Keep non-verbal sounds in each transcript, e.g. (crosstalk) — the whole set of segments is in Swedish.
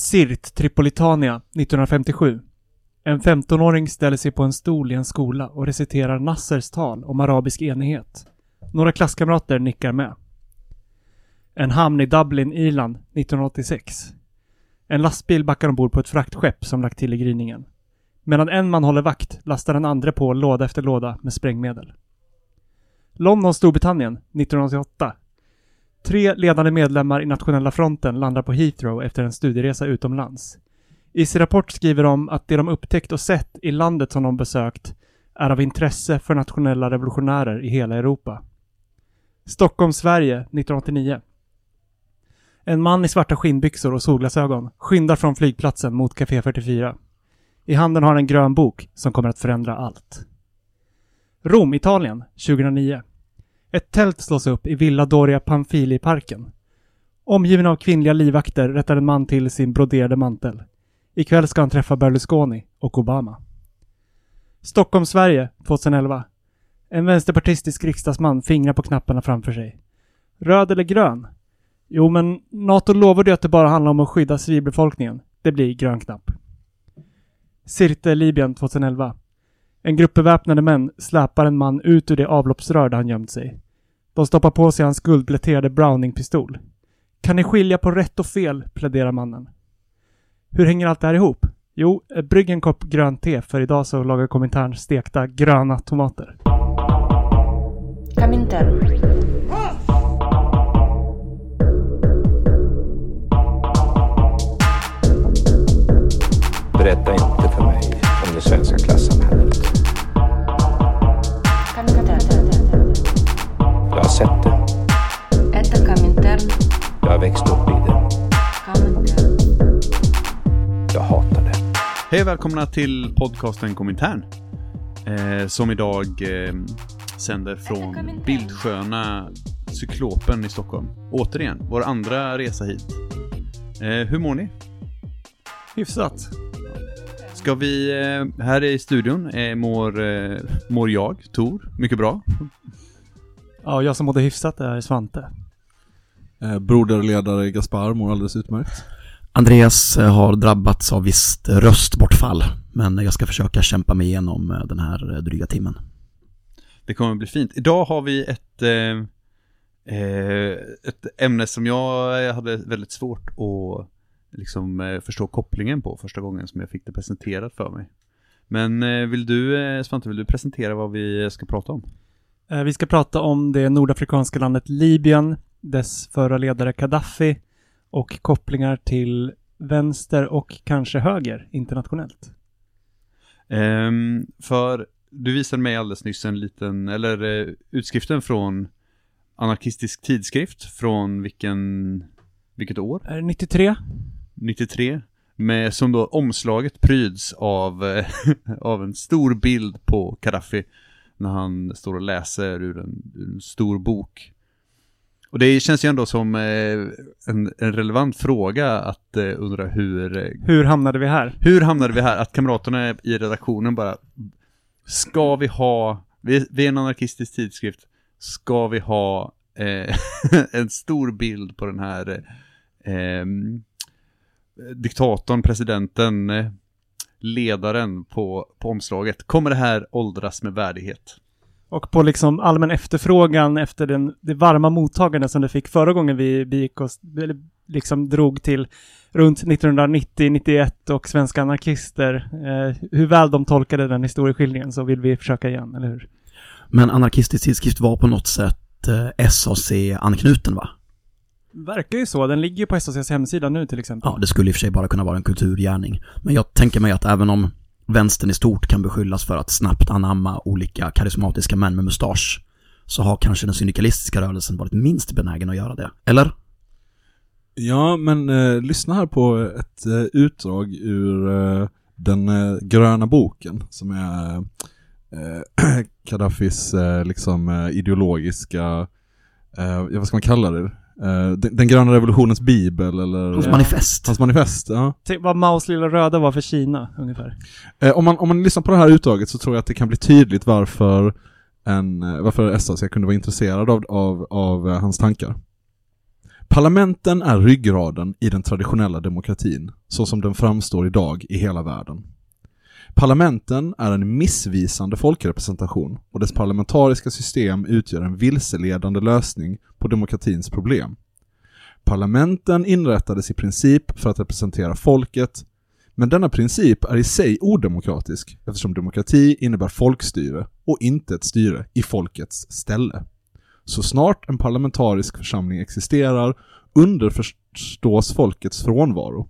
Sirt, Tripolitania, 1957. En 15-åring ställer sig på en stol i en skola och reciterar Nassers tal om arabisk enighet. Några klasskamrater nickar med. En hamn i Dublin, Irland, 1986. En lastbil backar ombord på ett fraktskepp som lagt till i gryningen. Medan en man håller vakt lastar den andra på låda efter låda med sprängmedel. London, Storbritannien, 1988. Tre ledande medlemmar i Nationella fronten landar på Heathrow efter en studieresa utomlands. I sin rapport skriver de att det de upptäckt och sett i landet som de besökt är av intresse för nationella revolutionärer i hela Europa. Stockholm, Sverige, 1989. En man i svarta skinnbyxor och solglasögon skyndar från flygplatsen mot Café 44. I handen har han en grön bok som kommer att förändra allt. Rom, Italien, 2009. Ett tält slås upp i Villa Doria Pamfili-parken. Omgiven av kvinnliga livvakter rättar en man till sin broderade mantel. Ikväll ska han träffa Berlusconi och Obama. Stockholm, Sverige, 2011. En vänsterpartistisk riksdagsman fingrar på knapparna framför sig. Röd eller grön? Jo, men NATO lovade ju att det bara handlar om att skydda civilbefolkningen. Det blir grön knapp. Sirte, Libyen, 2011. En grupp beväpnade män släpar en man ut ur det avloppsrör där han gömt sig. De stoppar på sig hans guldpläterade Browning-pistol. Kan ni skilja på rätt och fel? pläderar mannen. Hur hänger allt det här ihop? Jo, brygg en kopp grönt te för idag så lagar Komintern stekta gröna tomater. Komintern. Berätta inte för mig om det svenska klassamhället. Jag har sett det. Jag har växt upp i det. Jag hatar det. Hej och välkomna till podcasten Komintern. Eh, som idag eh, sänder från bildsköna Cyklopen i Stockholm. Återigen, vår andra resa hit. Eh, hur mår ni? Hyfsat. Ska vi, eh, här i studion eh, mår, eh, mår jag, Tor, mycket bra. Ja, jag som mådde hyfsat är Svante. Eh, broderledare Gaspar mår alldeles utmärkt. Andreas eh, har drabbats av visst röstbortfall, men jag ska försöka kämpa mig igenom eh, den här dryga timmen. Det kommer att bli fint. Idag har vi ett, eh, ett ämne som jag hade väldigt svårt att liksom, förstå kopplingen på första gången som jag fick det presenterat för mig. Men vill du, Svante, vill du presentera vad vi ska prata om? Eh, Vi ska prata om det nordafrikanska landet Libyen, dess förra ledare Gaddafi och kopplingar till vänster och kanske höger internationellt. Ehm, för du visade mig alldeles nyss en liten, eller eh, utskriften från Anarkistisk tidskrift från vilken, vilket år? Är det 93? 93 med, som då omslaget pryds av, eh, (laughs) av en stor bild på Gaddafi när han står och läser ur en, ur en stor bok. Och det känns ju ändå som eh, en, en relevant fråga att eh, undra hur, eh, Hur hamnade vi här? hur hamnade vi här? Att kamraterna i redaktionen bara Ska vi ha, vi, vi är en anarkistisk tidskrift Ska vi ha eh, (laughs) en stor bild på den här eh, diktatorn, presidenten, ledaren på, på omslaget. Kommer det här åldras med värdighet? Och på liksom allmän efterfrågan efter den, det varma mottagandet som det fick förra gången vi begick oss, liksom drog till runt 1990-91 och svenska anarkister, eh, hur väl de tolkade den historieskildringen så vill vi försöka igen, eller hur? Men anarkistisk tidskrift var på något sätt eh, SAC-anknuten va? Verkar ju så, den ligger ju på SACs hemsida nu till exempel. Ja, det skulle i och för sig bara kunna vara en kulturgärning. Men jag tänker mig att även om vänstern i stort kan beskyllas för att snabbt anamma olika karismatiska män med mustasch, så har kanske den syndikalistiska rörelsen varit minst benägen att göra det. Eller? Ja, men eh, lyssna här på ett eh, utdrag ur eh, den eh, gröna boken som är eh, (clears throat) Gaddafis eh, liksom eh, ideologiska, eh, ja, vad ska man kalla det? Eh, den, den gröna revolutionens bibel eller? Hans Ja. manifest. Hans manifest, ja. Tänk vad Maos lilla röda var för Kina, ungefär. Eh, om, man, om man lyssnar på det här utdraget så tror jag att det kan bli tydligt varför, en, eh, varför SAC kunde vara intresserad av, av, av hans tankar. Parlamenten är ryggraden i den traditionella demokratin, så som den framstår idag i hela världen. Parlamenten är en missvisande folkrepresentation och dess parlamentariska system utgör en vilseledande lösning på demokratins problem. Parlamenten inrättades i princip för att representera folket, men denna princip är i sig odemokratisk eftersom demokrati innebär folkstyre och inte ett styre i folkets ställe. Så snart en parlamentarisk församling existerar underförstås folkets frånvaro.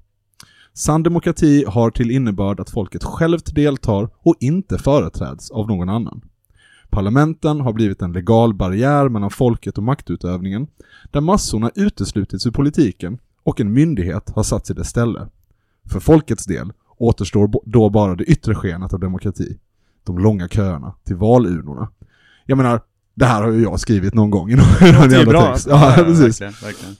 Sann demokrati har till innebörd att folket självt deltar och inte företräds av någon annan. Parlamenten har blivit en legal barriär mellan folket och maktutövningen, där massorna uteslutits ur politiken och en myndighet har satts i dess ställe. För folkets del återstår då bara det yttre skenet av demokrati. De långa köerna till valurnorna. Jag menar, det här har ju jag skrivit någon gång i någon, jävla text. Ja, precis. Verkligen, verkligen.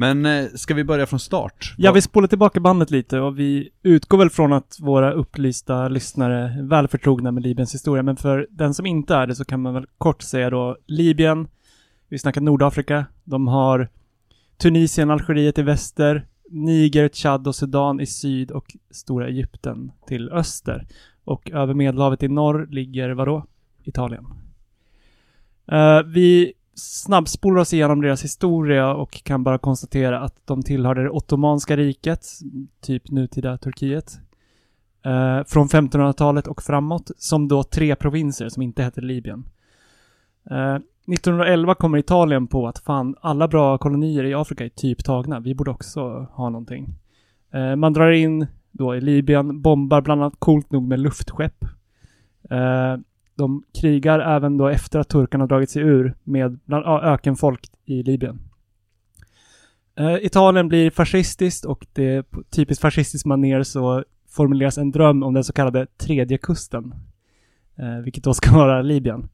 Men eh, ska vi börja från start? Ja, vi spolar tillbaka bandet lite och vi utgår väl från att våra upplysta lyssnare är väl förtrogna med Libyens historia. Men för den som inte är det så kan man väl kort säga då Libyen, vi snackar Nordafrika, de har Tunisien, Algeriet i väster, Niger, Tchad och Sudan i syd och stora Egypten till öster. Och över Medelhavet i norr ligger vadå? Italien. Eh, vi snabbspolar oss igenom deras historia och kan bara konstatera att de tillhörde det Ottomanska riket, typ nutida Turkiet. Eh, från 1500-talet och framåt, som då tre provinser som inte hette Libyen. Eh, 1911 kommer Italien på att fan, alla bra kolonier i Afrika är typ tagna. Vi borde också ha någonting. Eh, man drar in då i Libyen, bombar bland annat coolt nog med luftskepp. Eh, de krigar även då efter att turkarna dragit sig ur med bland, ökenfolk i Libyen. Eh, Italien blir fascistiskt och det på typiskt fascistiskt manér så formuleras en dröm om den så kallade tredje kusten. Eh, vilket då ska vara Libyen.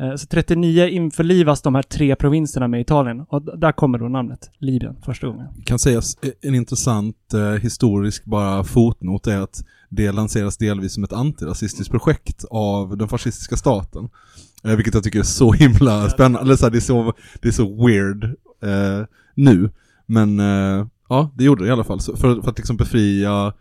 Eh, så 39 införlivas de här tre provinserna med Italien och där kommer då namnet Libyen första gången. kan sägas eh, en intressant eh, historisk bara fotnot är att det lanseras delvis som ett antirasistiskt projekt av den fascistiska staten. Eh, vilket jag tycker är så himla spännande, eller så här, det, är så, det är så weird eh, nu. Men eh, ja, det gjorde det i alla fall. Så för, för att liksom befria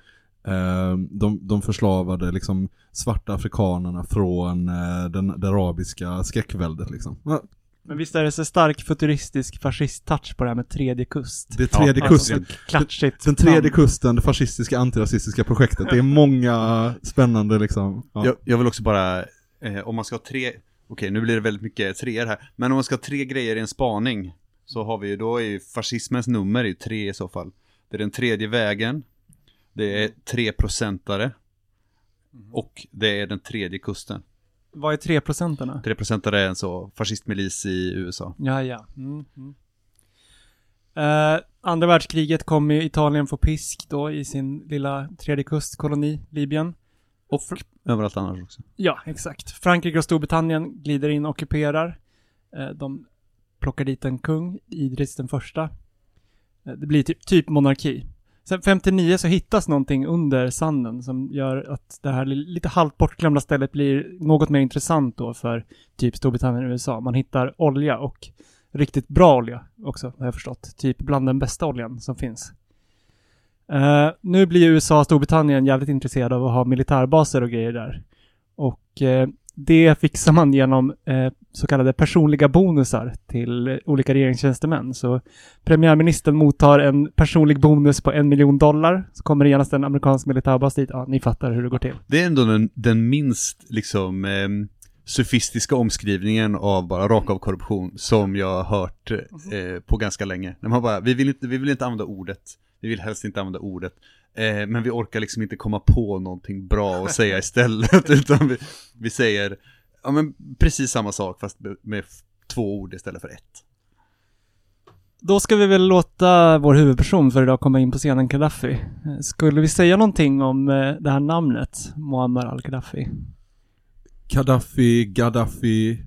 de, de förslavade liksom svarta afrikanerna från eh, den, det arabiska skräckväldet liksom. Men visst är det så stark futuristisk fascist-touch på det här med tredje kust? det är tredje Ja, kusten. alltså, Klatschigt. Den tredje namn. kusten, det fascistiska antirasistiska projektet. Det är många spännande liksom. Ja. Jag, jag vill också bara, eh, om man ska ha tre, okej nu blir det väldigt mycket treor här, men om man ska ha tre grejer i en spaning, så har vi ju, då är ju fascismens nummer är ju tre i så fall. Det är den tredje vägen, det är tre procentare och det är den tredje kusten. Vad är tre procenterna? Tre procentare är en så fascistmilis i USA. Ja, ja. Mm, mm. Eh, andra världskriget kom ju Italien få pisk då i sin lilla tredje kustkoloni, Libyen. Och överallt annars också. Ja, exakt. Frankrike och Storbritannien glider in och ockuperar. Eh, de plockar dit en kung, Idris den första. Eh, det blir typ, typ monarki. Sen 59 så hittas någonting under sanden som gör att det här lite halvt bortglömda stället blir något mer intressant då för typ Storbritannien och USA. Man hittar olja och riktigt bra olja också, har jag förstått. Typ bland den bästa oljan som finns. Uh, nu blir USA och Storbritannien jävligt intresserade av att ha militärbaser och grejer där. Och uh, det fixar man genom eh, så kallade personliga bonusar till olika regeringstjänstemän. Så premiärministern mottar en personlig bonus på en miljon dollar. Så kommer det genast en amerikansk militärbas dit. Ja, ni fattar hur det går till. Det är ändå den, den minst liksom eh, sofistiska omskrivningen av bara rakt av korruption som jag har hört eh, på ganska länge. När man bara, vi vill, inte, vi vill inte använda ordet, vi vill helst inte använda ordet, eh, men vi orkar liksom inte komma på någonting bra att säga istället, (laughs) utan vi, vi säger, ja men precis samma sak fast med, två ord istället för ett. Då ska vi väl låta vår huvudperson för idag komma in på scenen, Gaddafi. Eh, Skulle vi säga någonting om eh, det här namnet, Muammar al-Gaddafi? Gaddafi, Gaddafi,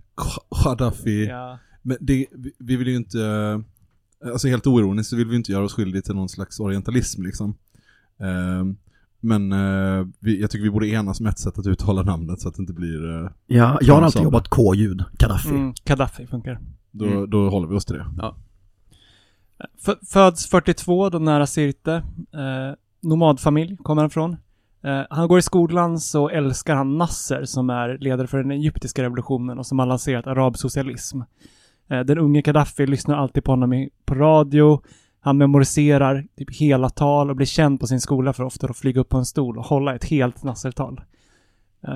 Gaddafi. Ja. Men det, vi- vi vill ju inte, eh, alltså helt oironiskt så vill vi inte göra oss skyldiga till någon slags orientalism liksom. Ehm, men eh, vi, jag tycker vi borde enas om ett sätt att uttala namnet så att det inte blir, eh, Ja, jag har alltid jobbat K-ljud, Gaddafi. Mm, Gaddafi funkar. då, Mm. då håller vi oss till det. F- föds 42, då nära Sirte. Eh, nomadfamilj kommer han från. Eh, han går i skolan så älskar han Nasser som är ledare för den egyptiska revolutionen och som har lanserat arabsocialism. Eh, den unge Gaddafi lyssnar alltid på honom i, på radio. Han memoriserar typ hela tal och blir känd på sin skola för ofta att flyga upp på en stol och hålla ett helt Nasser-tal. Eh,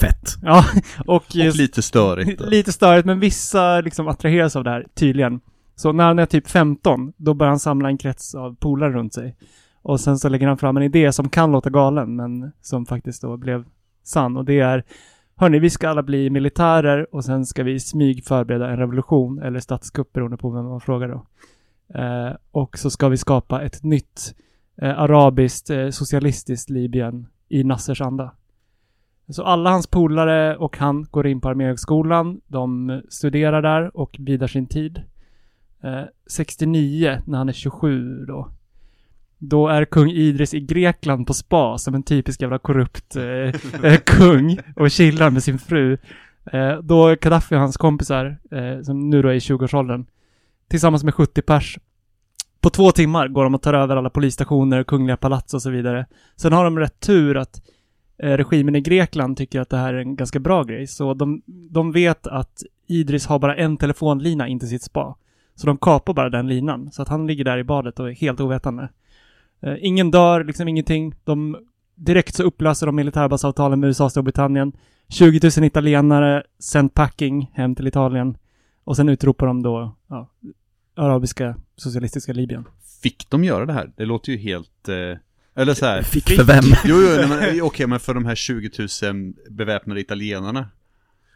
Fett. ja, (laughs) och, Och lite störigt. Lite störigt, men vissa liksom attraheras av det här, tydligen. Så när han är typ 15, då börjar han samla en krets av polare runt sig. Och sen så lägger han fram en idé som kan låta galen, men som faktiskt då blev sann. Och det är, hörni, vi ska alla bli militärer och sen ska vi smyg förbereda en revolution, eller statskupp beroende på vem man frågar då. Eh, och så ska vi skapa ett nytt eh, arabiskt eh, socialistiskt Libyen i Nassers anda. Så alla hans polare och han går in på Arméhögskolan. De studerar där och bidar sin tid. Eh, 69, när han är 27 då. Då är kung Idris i Grekland på spa som en typisk jävla korrupt eh, eh, (laughs) kung och chillar med sin fru. Eh, då är Gaddafi och hans kompisar, eh, som nu då är i 20-årsåldern, tillsammans med 70 pers. På två timmar går de och tar över alla polisstationer, kungliga palats och så vidare. Sen har de rätt tur att eh, regimen i Grekland tycker att det här är en ganska bra grej. Så de, de vet att Idris har bara en telefonlina in till sitt spa. Så de kapar bara den linan. Så att han ligger där i badet och är helt ovetande. Eh, ingen dör, liksom ingenting. De, direkt så upplöser de militärbasavtalen med USA och Storbritannien. 20 000 italienare sent packing hem till Italien. Och sen utropar de då ja, arabiska socialistiska Libyen. Fick de göra det här? Det låter ju helt... Eh, eller så här. Fick för vem? Jo, jo, eh, (laughs) okej, men för de här 20 000 beväpnade italienarna.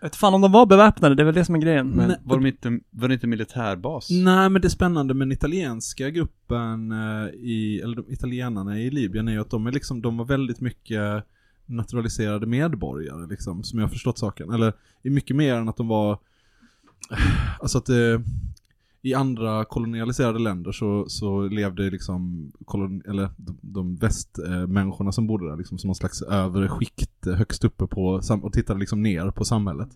Jag vet fan om de var beväpnade, det är väl det som är grejen. Men Nej, var, de inte, var det inte militärbas? Nej, men det spännande med den italienska gruppen eh, i, eller de italienarna i Libyen är ju att de är liksom, de var väldigt mycket naturaliserade medborgare liksom, som jag har förstått saken. Eller i mycket mer än att de var, alltså att det, i andra kolonialiserade länder så, så levde liksom, kolon, eller de, de västmänniskorna som bodde där liksom som någon slags övre skikt högst uppe på, och tittade liksom ner på samhället.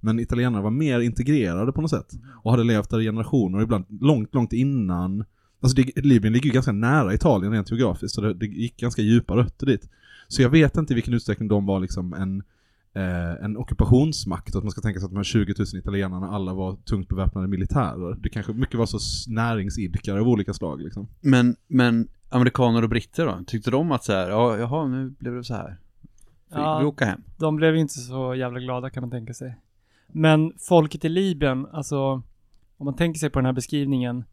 Men italienarna var mer integrerade på något sätt. Och hade levt där i generationer, ibland långt, långt innan. Alltså det, Libyen ligger ju ganska nära Italien rent geografiskt, så det, det gick ganska djupa rötter dit. Så jag vet inte i vilken utsträckning de var liksom en, eh, en ockupationsmakt, att man ska tänka sig att de här 20 000 italienarna alla var tungt beväpnade militärer. Det kanske mycket var så näringsidkare av olika slag liksom. Men, men amerikaner och britter då? Tyckte de att så här, ja, jaha, nu blev det så här. Vi, Ja. vi åker hem. de blev inte så jävla glada kan man tänka sig. Men folket i Libyen, alltså om man tänker sig på den här beskrivningen.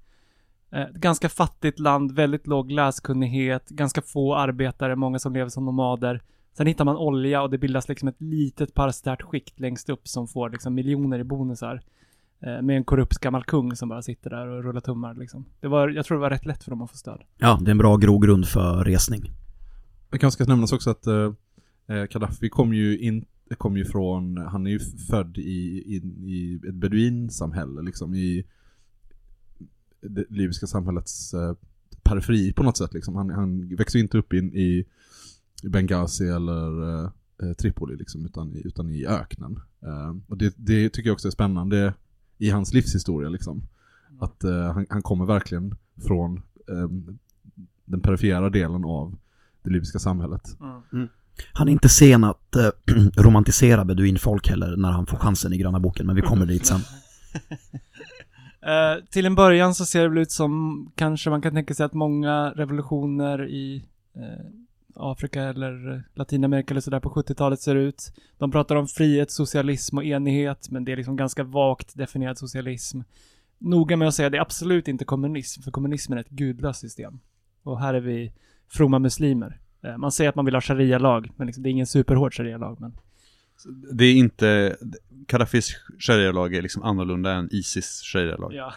Eh, ett ganska fattigt land, väldigt låg läskunnighet, ganska få arbetare, många som lever som nomader. Sen hittar man olja och det bildas liksom ett litet parastärt skikt längst upp som får liksom miljoner i bonusar. Eh, med en korrupt gammal kung som bara sitter där och rullar tummar liksom. Det var, jag tror det var rätt lätt för dem att få stöd. Ja, det är en bra grogrund för resning. Det kanske ska nämnas också att eh, eh, Gaddafi kom ju in kom ju från, han är ju född i, i, i ett beduinsamhälle liksom i det libyska samhällets eh, periferi på något sätt liksom. Han, han växte ju inte upp in i Benghazi eller eh, eh, Tripoli liksom, utan, i- utan i öknen. Eh, och det, det tycker jag också är spännande i hans livshistoria liksom. Att eh, han, han kommer verkligen från eh, den perifera delen av det libyska samhället. Han är inte sen att eh, (clears throat) romantisera beduinfolk heller när han får chansen i gröna boken, men vi kommer dit sen. (laughs) Eh, till en början så ser det väl ut som kanske man kan tänka sig att många revolutioner i Afrika eller Latinamerika eller sådär på 70-talet ser ut. De pratar om frihet, socialism och enighet, men det är liksom ganska vagt definierad socialism. Noga med att säga det är absolut inte kommunism, för kommunismen är ett gudlöst system. Och här är vi fromma muslimer. Eh, man säger att man vill ha sharia-lag, men liksom, det är ingen superhård sharia-lag. Men... Det är inte, Gaddafis sharia-lag är liksom annorlunda än Isis sharia-lag. Ja.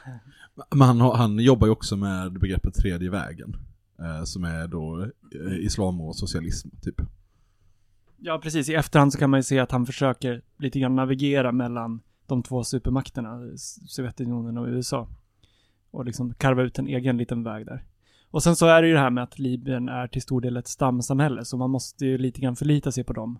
Men han, han jobbar ju också med begreppet tredje vägen. Eh, som är då eh, islam och socialism, typ. Ja, precis. I efterhand så kan man ju se att han försöker lite grann navigera mellan de två supermakterna, Sovjetunionen och USA. Och liksom karva ut en egen liten väg där. Och sen så är det ju det här med att Libyen är till stor del ett stamsamhälle, så man måste ju lite grann förlita sig på dem.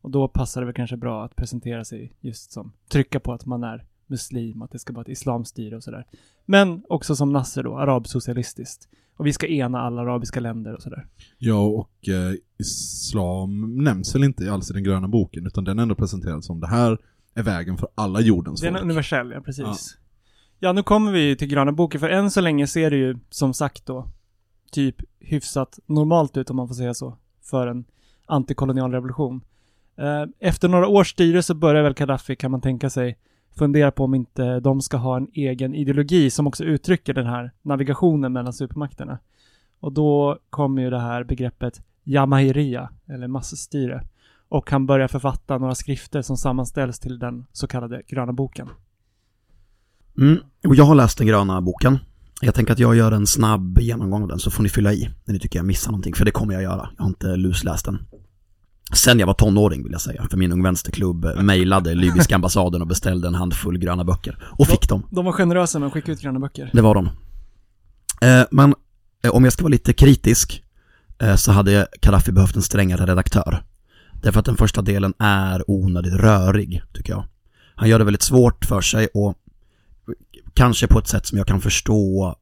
Och då passar det väl kanske bra att presentera sig just som, trycka på att man är muslim, att det ska vara ett islamstyre och sådär. Men också som Nasser då, arabsocialistiskt. Och vi ska ena alla arabiska länder och sådär. Ja, och eh, islam nämns väl inte alls i den gröna boken, utan den är ändå presenterad som det här är vägen för alla jordens Det är en folk. universell, ja precis. Ja. Ja. nu kommer vi till gröna boken, för än så länge ser det ju som sagt då typ hyfsat normalt ut om man får säga så, för en antikolonial revolution. Eh, Efter några års styre så börjar väl Gaddafi, kan man tänka sig, funderar på om inte de ska ha en egen ideologi som också uttrycker den här navigationen mellan supermakterna. Och då kommer ju det här begreppet Jamahiria, eller massstyre. Och han börjar författa några skrifter som sammanställs till den så kallade gröna boken. Mm. Och jag har läst den gröna boken. Jag tänker att jag gör en snabb genomgång av den så får ni fylla i när ni tycker jag missar någonting, för det kommer jag göra. Jag har inte lusläst den. Sen jag var tonåring vill jag säga, för min Ung Vänsterklubb mejlade libyska ambassaden och beställde en handfull gröna böcker. Och fick dem. De var generösa med att skicka ut gröna böcker. Det var de. Eh, men eh, om jag ska vara lite kritisk eh, så hade Gaddafi behövt en strängare redaktör. Därför att den första delen är onödigt rörig, tycker jag. Han gör det väldigt svårt för sig och kanske på ett sätt som jag kan förstå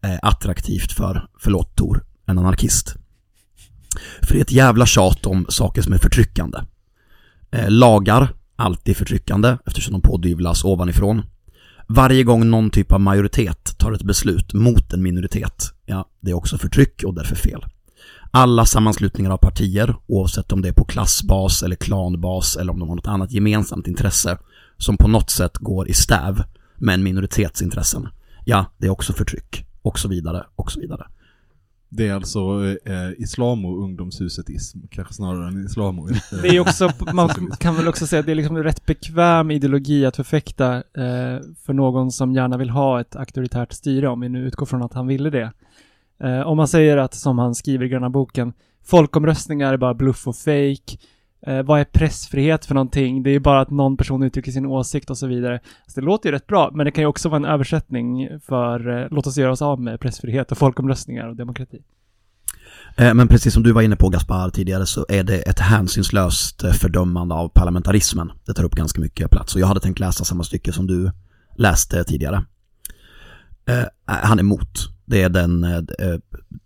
är attraktivt för, förlåt Tor, en anarkist. För det är ett jävla tjat om saker som är förtryckande. Eh, lagar, alltid förtryckande eftersom de pådyvlas ovanifrån. Varje gång någon typ av majoritet tar ett beslut mot en minoritet, ja, det är också förtryck och därför fel. Alla sammanslutningar av partier, oavsett om det är på klassbas eller klanbas eller om de har något annat gemensamt intresse, som på något sätt går i stäv med en minoritetsintressen, ja, det är också förtryck, och så vidare, och så vidare. Det är alltså eh, islam och ungdomshusetism, kanske snarare än islam och Det är också, man kan väl också säga att det är liksom en rätt bekväm ideologi att förfäkta eh, för någon som gärna vill ha ett auktoritärt styre, om vi nu utgår från att han ville det. Eh, om man säger att, som han skriver i gröna boken, folkomröstningar är bara bluff och fake. Eh, vad är pressfrihet för någonting? Det är ju bara att någon person uttrycker sin åsikt och så vidare. Så det låter ju rätt bra, men det kan ju också vara en översättning för eh, låt oss göra oss av med pressfrihet och folkomröstningar och demokrati. Eh, Men precis som du var inne på Gaspar tidigare så är det ett hänsynslöst eh, fördömande av parlamentarismen. Det tar upp ganska mycket plats och jag hade tänkt läsa samma stycke som du läste tidigare. Eh, Han är emot. Det är den, eh, eh,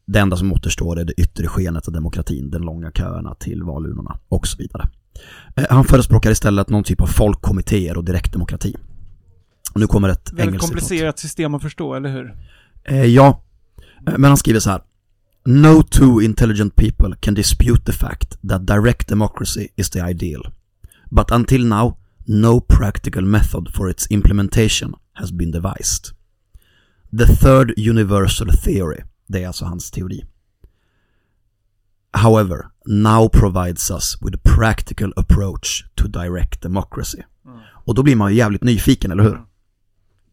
det enda som återstår är det yttre skenet av demokratin, den långa köerna till valurnorna och så vidare. Eh, Han förespråkar istället någon typ av folkkommittéer och direktdemokrati. Nu kommer ett engelskt citat. komplicerat system att förstå, eller hur? Ja, men han skriver så här. No two intelligent people can dispute the fact that direct democracy is the ideal. But until now, no practical method for its implementation has been devised. The third universal theory, det är alltså hans teori. However, now provides us with a practical approach to direct democracy. Och då blir man ju jävligt nyfiken, eller hur?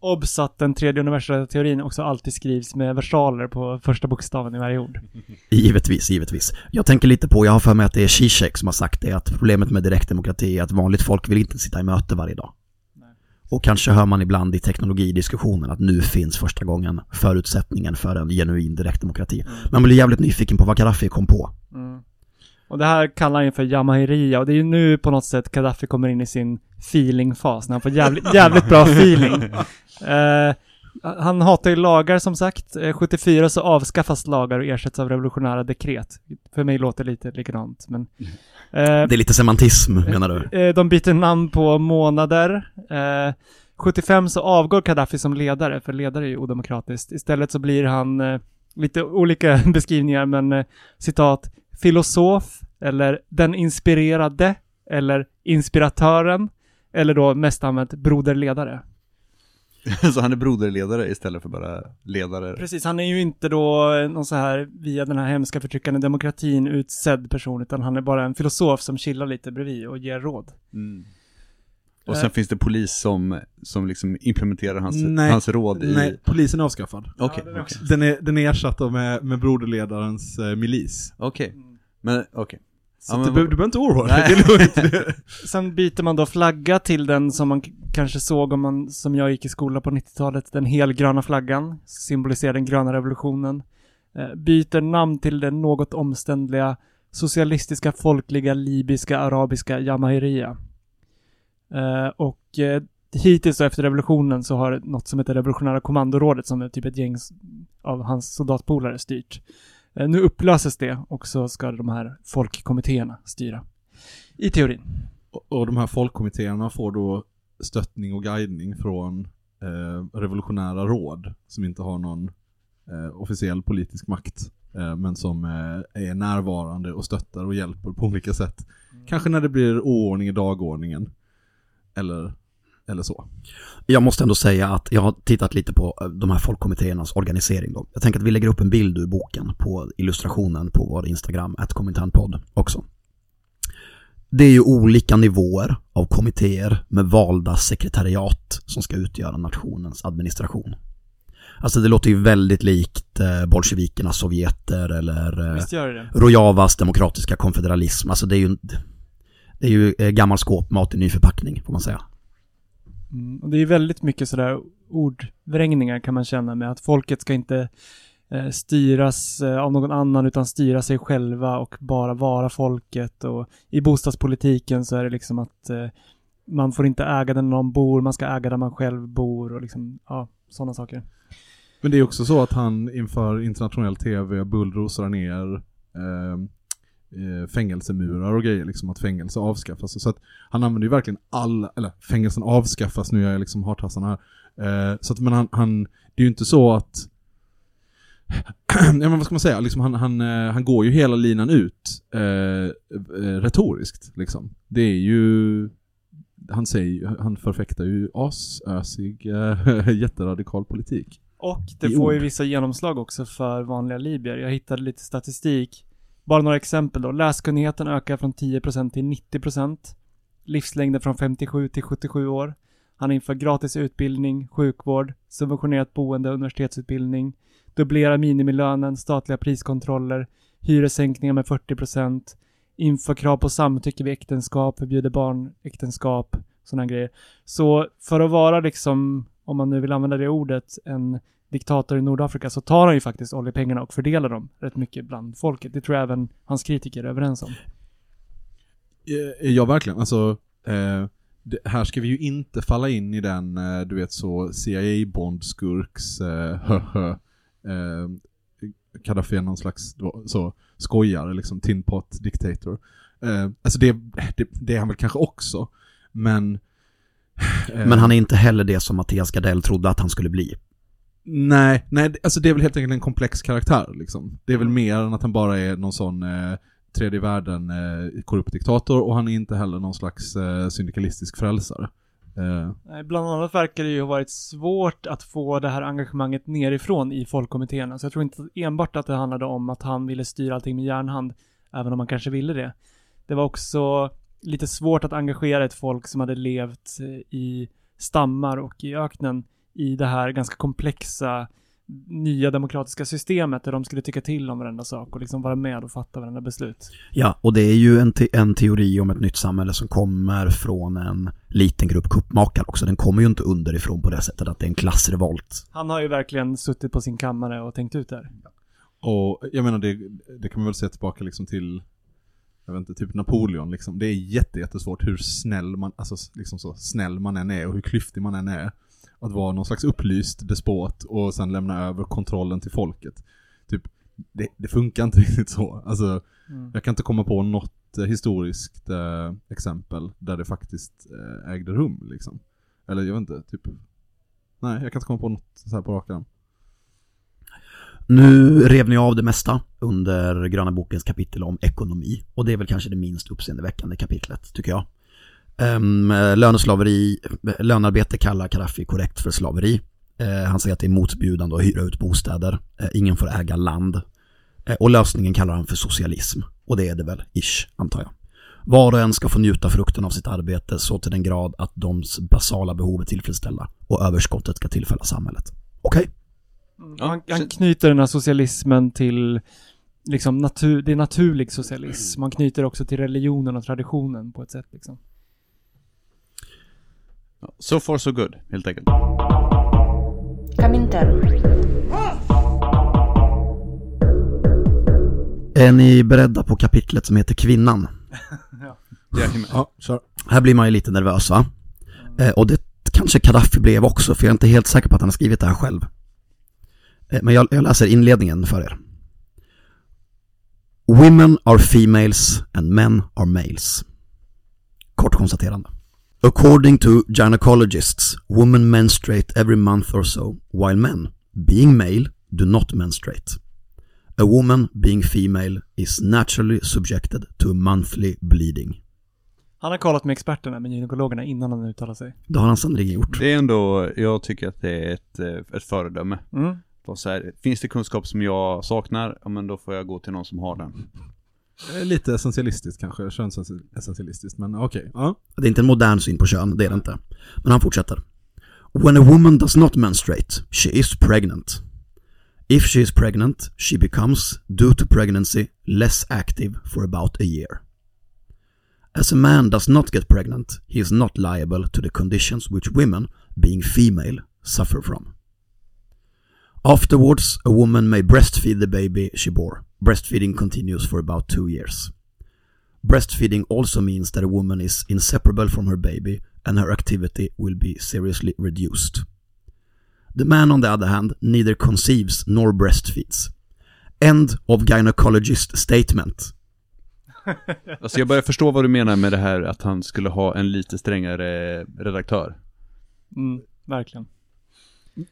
Obs att den tredje universella teorin också alltid skrivs med versaler på första bokstaven i varje ord. (laughs) Givetvis, givetvis. Jag tänker lite på, jag har för mig att det är Zizek som har sagt det, att problemet med direktdemokrati är att vanligt folk vill inte sitta i möte varje dag. Och kanske hör man ibland i teknologidiskussionen att nu finns första gången förutsättningen för en genuin direktdemokrati. Man blir jävligt nyfiken på vad Gaddafi kom på. Mm. Och det här kallar han för Jamahiria och det är ju nu på något sätt Gaddafi kommer in i sin feelingfas när han får jävligt, (laughs) jävligt bra feeling. Eh, han hatar ju lagar som sagt. Eh, 74 så avskaffas lagar och ersätts av revolutionära dekret. För mig låter det lite likadant men... Eh, Det är lite semantism menar du? Eh, De byter namn på månader. Eh, 75 så avgår Gaddafi som ledare, för ledare är ju odemokratiskt. Istället så blir han, eh, lite olika (laughs) beskrivningar, men eh, citat, filosof, eller den inspirerade, eller inspiratören, eller då mest använt broderledare. (laughs) Så han är broderledare istället för bara ledare. Precis, han är ju inte då någon så här via den här hemska förtryckande demokratin utsedd person, utan han är bara en filosof som chillar lite bredvid och ger råd. Mm. Och sen Eh. finns det polis som, som liksom implementerar hans, Nej. hans råd i... Nej, polisen är avskaffad. Okej, Ja, den är okej. Den är, den är ersatt med, med broderledarens eh, milis. Okej. Men okej. Så Ja, du, behöver- du behöver inte oroa dig, (laughs) det är lugnt. (laughs) Sen byter man då flagga till den som man kanske såg om man, som jag gick i skola på 90-talet, den helgröna flaggan, symboliserar den gröna revolutionen. Eh, byter namn till den något omständliga socialistiska, folkliga, libyska, arabiska Jamahiria. Eh, och eh, hittills efter revolutionen så har något som heter Revolutionära kommandorådet som är typ ett gäng av hans soldatpolare styrt. Eh, Nu upplöses det och så ska de här folkkommittéerna styra. I teorin. Och, de här folkkommittéerna får då stöttning och guidning från eh, revolutionära råd som inte har någon eh, officiell politisk makt. Eh, men som eh, är närvarande och stöttar och hjälper på olika sätt. Kanske när det blir oordning i dagordningen. Eller, eller så. Jag måste ändå säga att jag har tittat lite på eh, de här folkkommittéernas organisering då. Jag tänker att vi lägger upp en bild ur boken på illustrationen på vår Instagram, podd också. Det är ju olika nivåer av kommittéer med valda sekretariat som ska utgöra nationens administration. Alltså det låter ju väldigt likt eh, bolsjevikernas sovjeter eller eh? Rojavas demokratiska konfederalism. Alltså det är ju, det är ju gammal skåpmat i ny förpackning får man säga. Mm. Och det är väldigt mycket sådär ordvrängningar kan man känna med att folket ska inte eh, styras eh, av någon annan utan styra sig själva och bara vara folket. Och i bostadspolitiken så är det liksom att eh, man får inte äga där någon bor, man ska äga där man själv bor och liksom, ja, sådana saker. Men det är också så att han inför internationell tv bullrosar ner eh, eh, fängelsemurar och grejer, liksom att fängelse avskaffas. Så att han använder ju verkligen alla, eller fängelsen avskaffas, nu gör jag liksom hartassarna här. Eh, så att men han, han, det är ju inte så att (clears throat) ja men vad ska man säga, liksom han, han, eh, han går ju hela linan ut eh, eh, retoriskt liksom. Det är ju han säger han förfäktar ju asösig, eh, (laughs) jätteradikal politik. Och det I får ju ord. vissa genomslag också för vanliga libyer. Jag hittade lite statistik. Bara några exempel då. Läskunnigheten ökar från 10% till 90%. Livslängden från 57 till 77 år. Han inför gratis utbildning, sjukvård, subventionerat boende, universitetsutbildning, dubblerar minimilönen, statliga priskontroller, hyressänkningar med 40%, inför krav på samtycke vid äktenskap, förbjuder barnäktenskap, sådana grejer. Så för att vara liksom, om man nu vill använda det ordet, en diktator i Nordafrika så tar han ju faktiskt oljepengarna och fördelar dem rätt mycket bland folket. Det tror jag även hans kritiker är överens om. Eh, Ja, verkligen. Alltså, eh, det, här ska vi ju inte falla in i den, eh, du vet så, CIA-bondskurks, eh, eh, Gaddafi är någon slags så, skojare, liksom, tin pot dictator. Eh, alltså det, det, det är han väl kanske också, men... eh, Men han är inte heller det som Mattias Gardell trodde att han skulle bli. Nej, nej, alltså det är väl helt enkelt en komplex karaktär liksom. Det är väl mer än att han bara är någon sån eh, tredje världen eh, korrupt diktator och han är inte heller någon slags eh, syndikalistisk frälsare. Eh, Bland annat verkar det ju ha varit svårt att få det här engagemanget nerifrån i folkkommittéerna. Så jag tror inte enbart att det handlade om att han ville styra allting med järnhand, även om han kanske ville det. Det var också lite svårt att engagera ett folk som hade levt eh, i stammar och i öknen i det här ganska komplexa nya demokratiska systemet där de skulle tycka till om varenda sak och liksom vara med och fatta varenda beslut. Ja, och det är ju en, te- en teori om ett nytt samhälle som kommer från en liten grupp kuppmakare också. Den kommer ju inte underifrån på det sättet att det är en klassrevolt. Han har ju verkligen suttit på sin kammare och tänkt ut det här. och jag menar det, det kan man väl se tillbaka liksom till jag vet inte, typ Napoleon liksom. Det är jätte, jättesvårt hur snäll man, alltså liksom så snäll man än är och hur klyftig man än är. Att vara någon slags upplyst despot och sen lämna över kontrollen till folket. Typ, det, det funkar inte (laughs) riktigt så. Alltså, Mm. jag kan inte komma på något eh, historiskt eh, exempel där det faktiskt eh, ägde rum liksom. Eller jag vet inte, typ Nej, jag kan inte komma på något så här på rak arm. Nu rev ni av det mesta under Gröna bokens kapitel om ekonomi. Och det är väl kanske det minst uppseendeväckande kapitlet, tycker jag. Um, löneslaveri, lönarbete kallar Kadaffi korrekt för slaveri. Eh, han säger att det är motbjudande att hyra ut bostäder. Eh, ingen får äga land. Eh, och lösningen kallar han för socialism. Och det är det väl, ish, antar jag. Var och en ska få njuta frukten av sitt arbete så till den grad att de basala behov är tillfredsställda och överskottet ska tillfälla samhället. Okej? Ja, han, han knyter den här socialismen till liksom natur, det är naturlig socialism. Man knyter också till religionen och traditionen på ett sätt liksom. So far so good, helt enkelt. Kaminter. Är ni beredda på kapitlet som heter Kvinnan? (laughs) ja. ja. Här blir man ju lite nervös va? Eh, och det kanske Kadaffi blev också, för jag är inte helt säker på att han har skrivit det här själv. Eh, men jag läser inledningen för er. Women are females and men are males. Kort konstaterande. According to gynecologists, women menstruate every month or so, while men, being male, do not menstruate. A woman, being female, is naturally subjected to a monthly bleeding. Han har kollat med experterna, med gynekologerna, innan han uttalar sig. Det har han sannerligen gjort. Det är ändå, jag tycker att det är ett, eh, ett föredöme. Mm. Säger, finns det kunskap som jag saknar, ja men då får jag gå till någon som har den. Eh, lite essentialistiskt kanske, könsessentialistiskt, men okej. Ja. Det är inte en modern syn på kön, det är det inte. Men han fortsätter. When a woman does not menstruate, she is pregnant. If she is pregnant, she becomes, due to pregnancy, less active for about a year. As a man does not get pregnant, he is not liable to the conditions which women, being female, suffer from. Afterwards, a woman may breastfeed the baby she bore. Breastfeeding continues for about two years. Breastfeeding also means that a woman is inseparable from her baby and her activity will be seriously reduced. The man, on the other hand, neither conceives nor breastfeeds. End of gynecologist statement. (laughs) Alltså jag börjar förstå vad du menar med det här att han skulle ha en lite strängare redaktör. Mm, verkligen.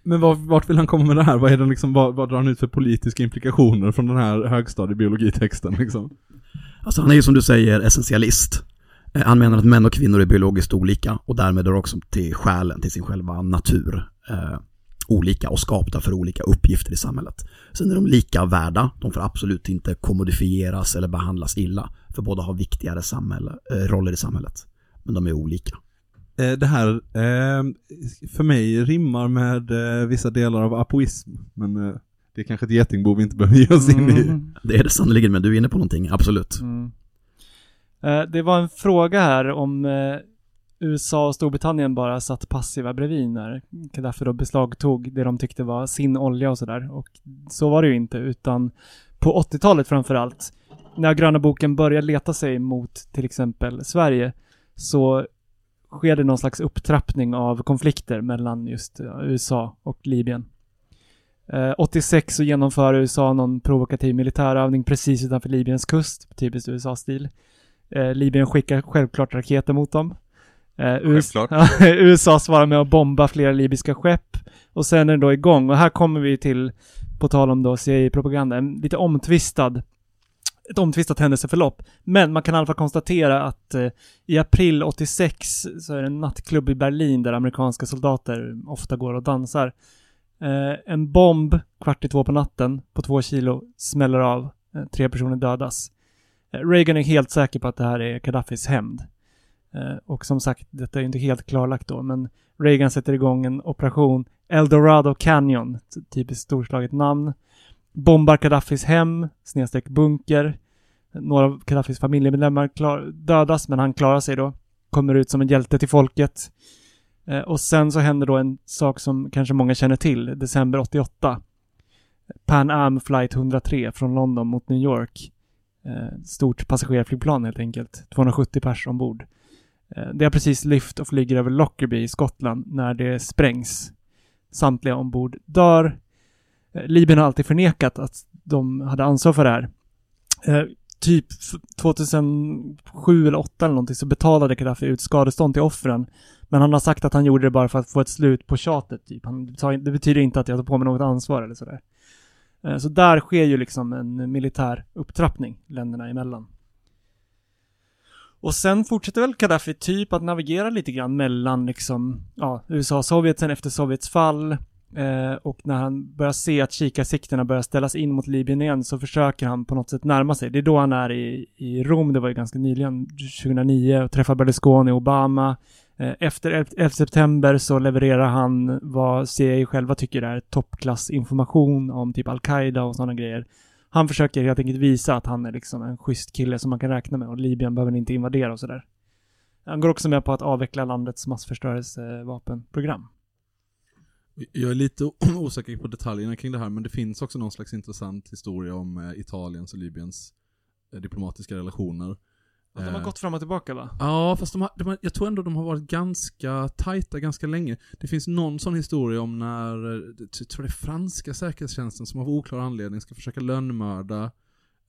Men vart, vart vill han komma med det här? Vad, är det liksom, vad, vad drar han ut för politiska implikationer från den här högstadiebiologitexten liksom? Alltså han är ju som du säger essentialist. Eh, han menar att män och kvinnor är biologiskt olika och därmed är också till själen, till sin själva natur, eh, olika och skapta för olika uppgifter i samhället. Sen är de lika värda, de får absolut inte kommodifieras eller behandlas illa, för båda har viktigare samhälle, eh, roller i samhället. Men de är olika. Eh, det här, eh, för mig, rimmar med eh, vissa delar av apoism. Men eh, det är kanske ett getingbo vi inte behöver ge oss in i. Mm. Det är det sannerligen, men du är inne på någonting, absolut. Mm. Eh, Det var en fråga här om eh, USA och Storbritannien bara satt passiva bredvid när Gaddafi då beslagtog det de tyckte var sin olja och sådär. Och så var det ju inte, utan på 80-talet framför-allt, när gröna boken började leta sig mot till exempel Sverige, så sker det någon slags upptrappning av konflikter mellan just eh, USA och Libyen. Eh, 86 så genomför USA någon provokativ militärövning precis utanför Libyens kust, typiskt USA-stil. Eh, Libyen skickar självklart raketer mot dem. Eh, Självklart. (laughs) USA svarar med att bomba flera libyska skepp och sen är det då igång. Och här kommer vi till, på tal om då CIA-propaganda, en lite omtvistad ett omtvistat händelseförlopp. Men man kan i alla fall konstatera att eh, i april 86 så är det en nattklubb i Berlin där amerikanska soldater ofta går och dansar. Eh, en bomb kvart i två på natten på två kilo smäller av. Eh, tre personer dödas. Eh, Reagan är helt säker på att det här är Gaddafis hämnd. Eh, och som sagt, detta är inte helt klarlagt då, men Reagan sätter igång en operation Eldorado Canyon, typiskt storslaget namn. Bombar Gaddafis hem, snedstreck bunker. Några av Gaddafis familjemedlemmar klar, dödas, men han klarar sig då. Kommer ut som en hjälte till folket. Eh, och sen så händer då en sak som kanske många känner till, december 88. Pan Am flight 103 från London mot New York. Eh, stort passagerarflygplan helt enkelt. 270 pers ombord. Eh, det har precis lyft och flyger över Lockerbie i Skottland när det sprängs. Samtliga ombord dör. Libyen har alltid förnekat att de hade ansvar för det här. Eh, typ 2007 eller 2008 eller någonting så betalade Gaddafi ut skadestånd till offren. Men han har sagt att han gjorde det bara för att få ett slut på tjatet typ. Han sa, det betyder inte att jag tar på mig något ansvar eller sådär. Eh, Så där sker ju liksom en militär upptrappning länderna emellan. Och sen fortsätter väl Gaddafi typ att navigera lite grann mellan liksom, ja, USA och Sovjet sen efter Sovjets fall. Eh, och när han börjar se att kikarsikterna börjar ställas in mot Libyen igen så försöker han på något sätt närma sig. Det är då han är i, i Rom, det var ju ganska nyligen, 2009, och träffar Berlusconi och Obama. Eh, efter 11 september så levererar han vad CIA själva tycker är toppklassinformation om typ Al-Qaida och sådana grejer. Han försöker helt enkelt visa att han är liksom en schysst kille som man kan räkna med och Libyen behöver inte invadera och sådär. Han går också med på att avveckla landets massförstörelsevapenprogram. Jag är lite (clears throat) osäker på detaljerna kring det här, men det finns också någon slags intressant historia om eh, Italiens och Libyens eh, diplomatiska relationer. Och de har Eh, gått fram och tillbaka va? Ja, fast de har, de har, jag tror ändå de har varit ganska tajta ganska länge. Det finns någon sån historia om när, jag tror det är franska säkerhetstjänsten som av oklar anledning ska försöka lönnmörda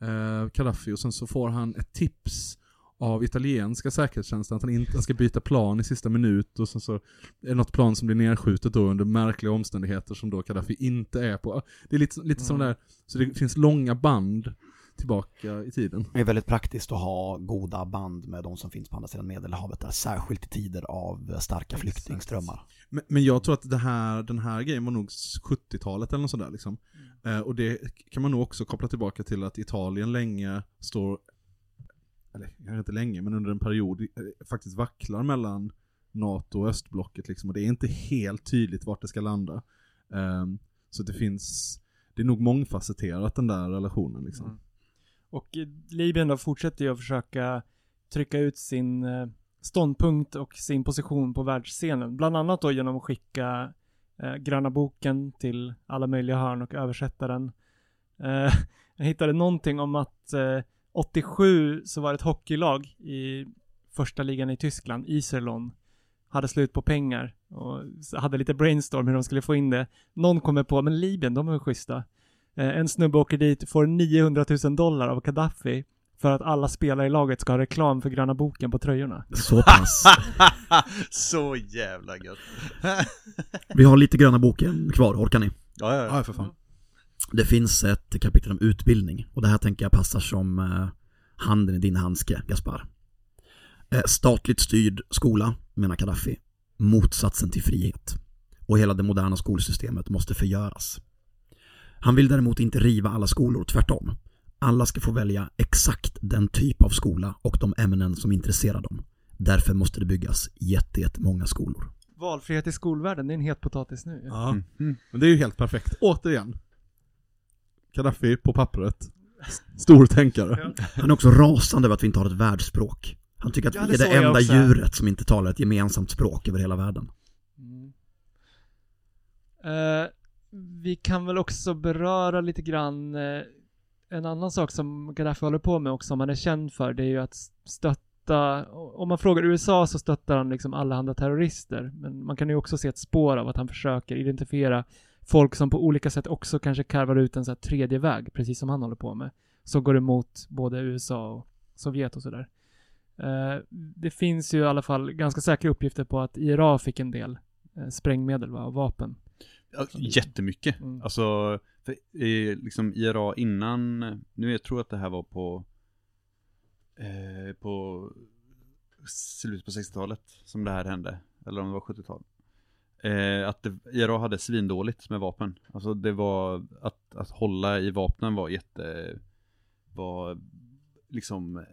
eh, Gaddafi och sen så får han ett tips av italienska säkerhetstjänsten att han inte ska byta plan i sista minut och sen så är det något plan som blir nedskjutet då under märkliga omständigheter som då Gaddafi inte är på. Det är lite, lite som Mm. där, så det finns långa band tillbaka i tiden. Det är väldigt praktiskt att ha goda band med de som finns på andra sidan Medelhavet där, särskilt i tider av starka Exakt. flyktingströmmar. Men, men jag tror att det här, den här grejen var nog 70-talet eller något sådär liksom. Eh, och det kan man nog också koppla tillbaka till att Italien länge står, eller kanske inte länge, men under en period eh, faktiskt vacklar mellan NATO och östblocket liksom. Och det är inte helt tydligt vart det ska landa. Um, så det finns, det är nog mångfacetterat den där relationen liksom. Mm. Och eh, Libyen då fortsätter ju att försöka trycka ut sin eh, ståndpunkt och sin position på världsscenen. Bland annat då genom att skicka eh, gröna boken till alla möjliga hörn och översätta den. Eh, (laughs) jag hittade någonting om att eh, 87 så var det ett hockeylag i första ligan i Tyskland, Iserlohn, hade slut på pengar och hade lite brainstorm hur de skulle få in det. Någon kommer på, men Libyen, de är väl schyssta. Eh, En snubbe åker dit, får 900 000 dollar av Gaddafi för att alla spelare i laget ska ha reklam för gröna boken på tröjorna. Så pass. (laughs) Så jävla gött. Vi har lite gröna boken kvar, orkar ni? ja, ja, Ja, för fan. Det finns ett kapitel om utbildning och det här tänker jag passar som eh, handen i din handske, Gaspar. Eh, statligt styrd skola, menar Gaddafi, motsatsen till frihet. Och hela det moderna skolsystemet måste förgöras. Han vill däremot inte riva alla skolor, tvärtom. Alla ska få välja exakt den typ av skola och de ämnen som intresserar dem. Därför måste det byggas jätte, jättemånga skolor. Valfrihet i skolvärlden, det är en het potatis nu. Ja. Mm. Mm. Men det är ju helt perfekt. Återigen. Gaddafi på pappret. Stor tänkare. Han är också rasande över att vi inte har ett världsspråk. Han tycker att Ja, vi det är det enda djuret som inte talar ett gemensamt språk över hela världen. Mm. Eh, vi kan väl också beröra lite grann eh, en annan sak som Gaddafi håller på med och som han är känd för, det är ju att stötta, om man frågar USA så stöttar han liksom allehanda terrorister, men man kan ju också se ett spår av att han försöker identifiera folk som på olika sätt också kanske karvar ut en så här tredje väg, precis som han håller på med, som går emot både USA och Sovjet och sådär. Eh, det finns ju i alla fall ganska säkra uppgifter på att IRA fick en del eh, sprängmedel va, och vapen. Ja, jättemycket. Mm. Alltså, för, eh, liksom IRA innan, nu jag tror att det här var på, eh, på slutet på 60-talet som det här hände. Eller om det var 70-tal. Eh, att det, IRA hade svindåligt med vapen. Alltså det var, att, att hålla i vapnen var jätte, var liksom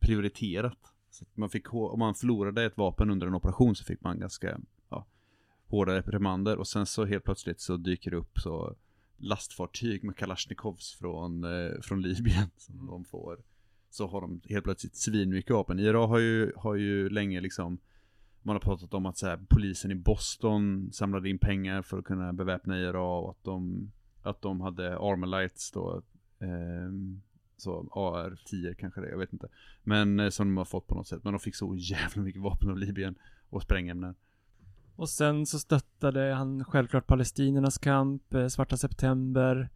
prioriterat. Så man fick, om man förlorade ett vapen under en operation så fick man ganska ja, hårda reprimander och sen så helt plötsligt så dyker det upp så lastfartyg med Kalashnikovs från, eh, från Libyen (laughs) som de får. Så har de helt plötsligt svinmycket vapen. IRA har ju, har ju länge liksom man har pratat om att så här, polisen i Boston samlade in pengar för att kunna beväpna IRA och att de, att de hade Armalites då. Eh, så AR-10 kanske det, jag vet inte. Men eh, som de har fått på något sätt. Men de fick så jävla mycket vapen av Libyen och sprängämnen. Och sen så stöttade han självklart palestiniernas kamp, eh, svarta september.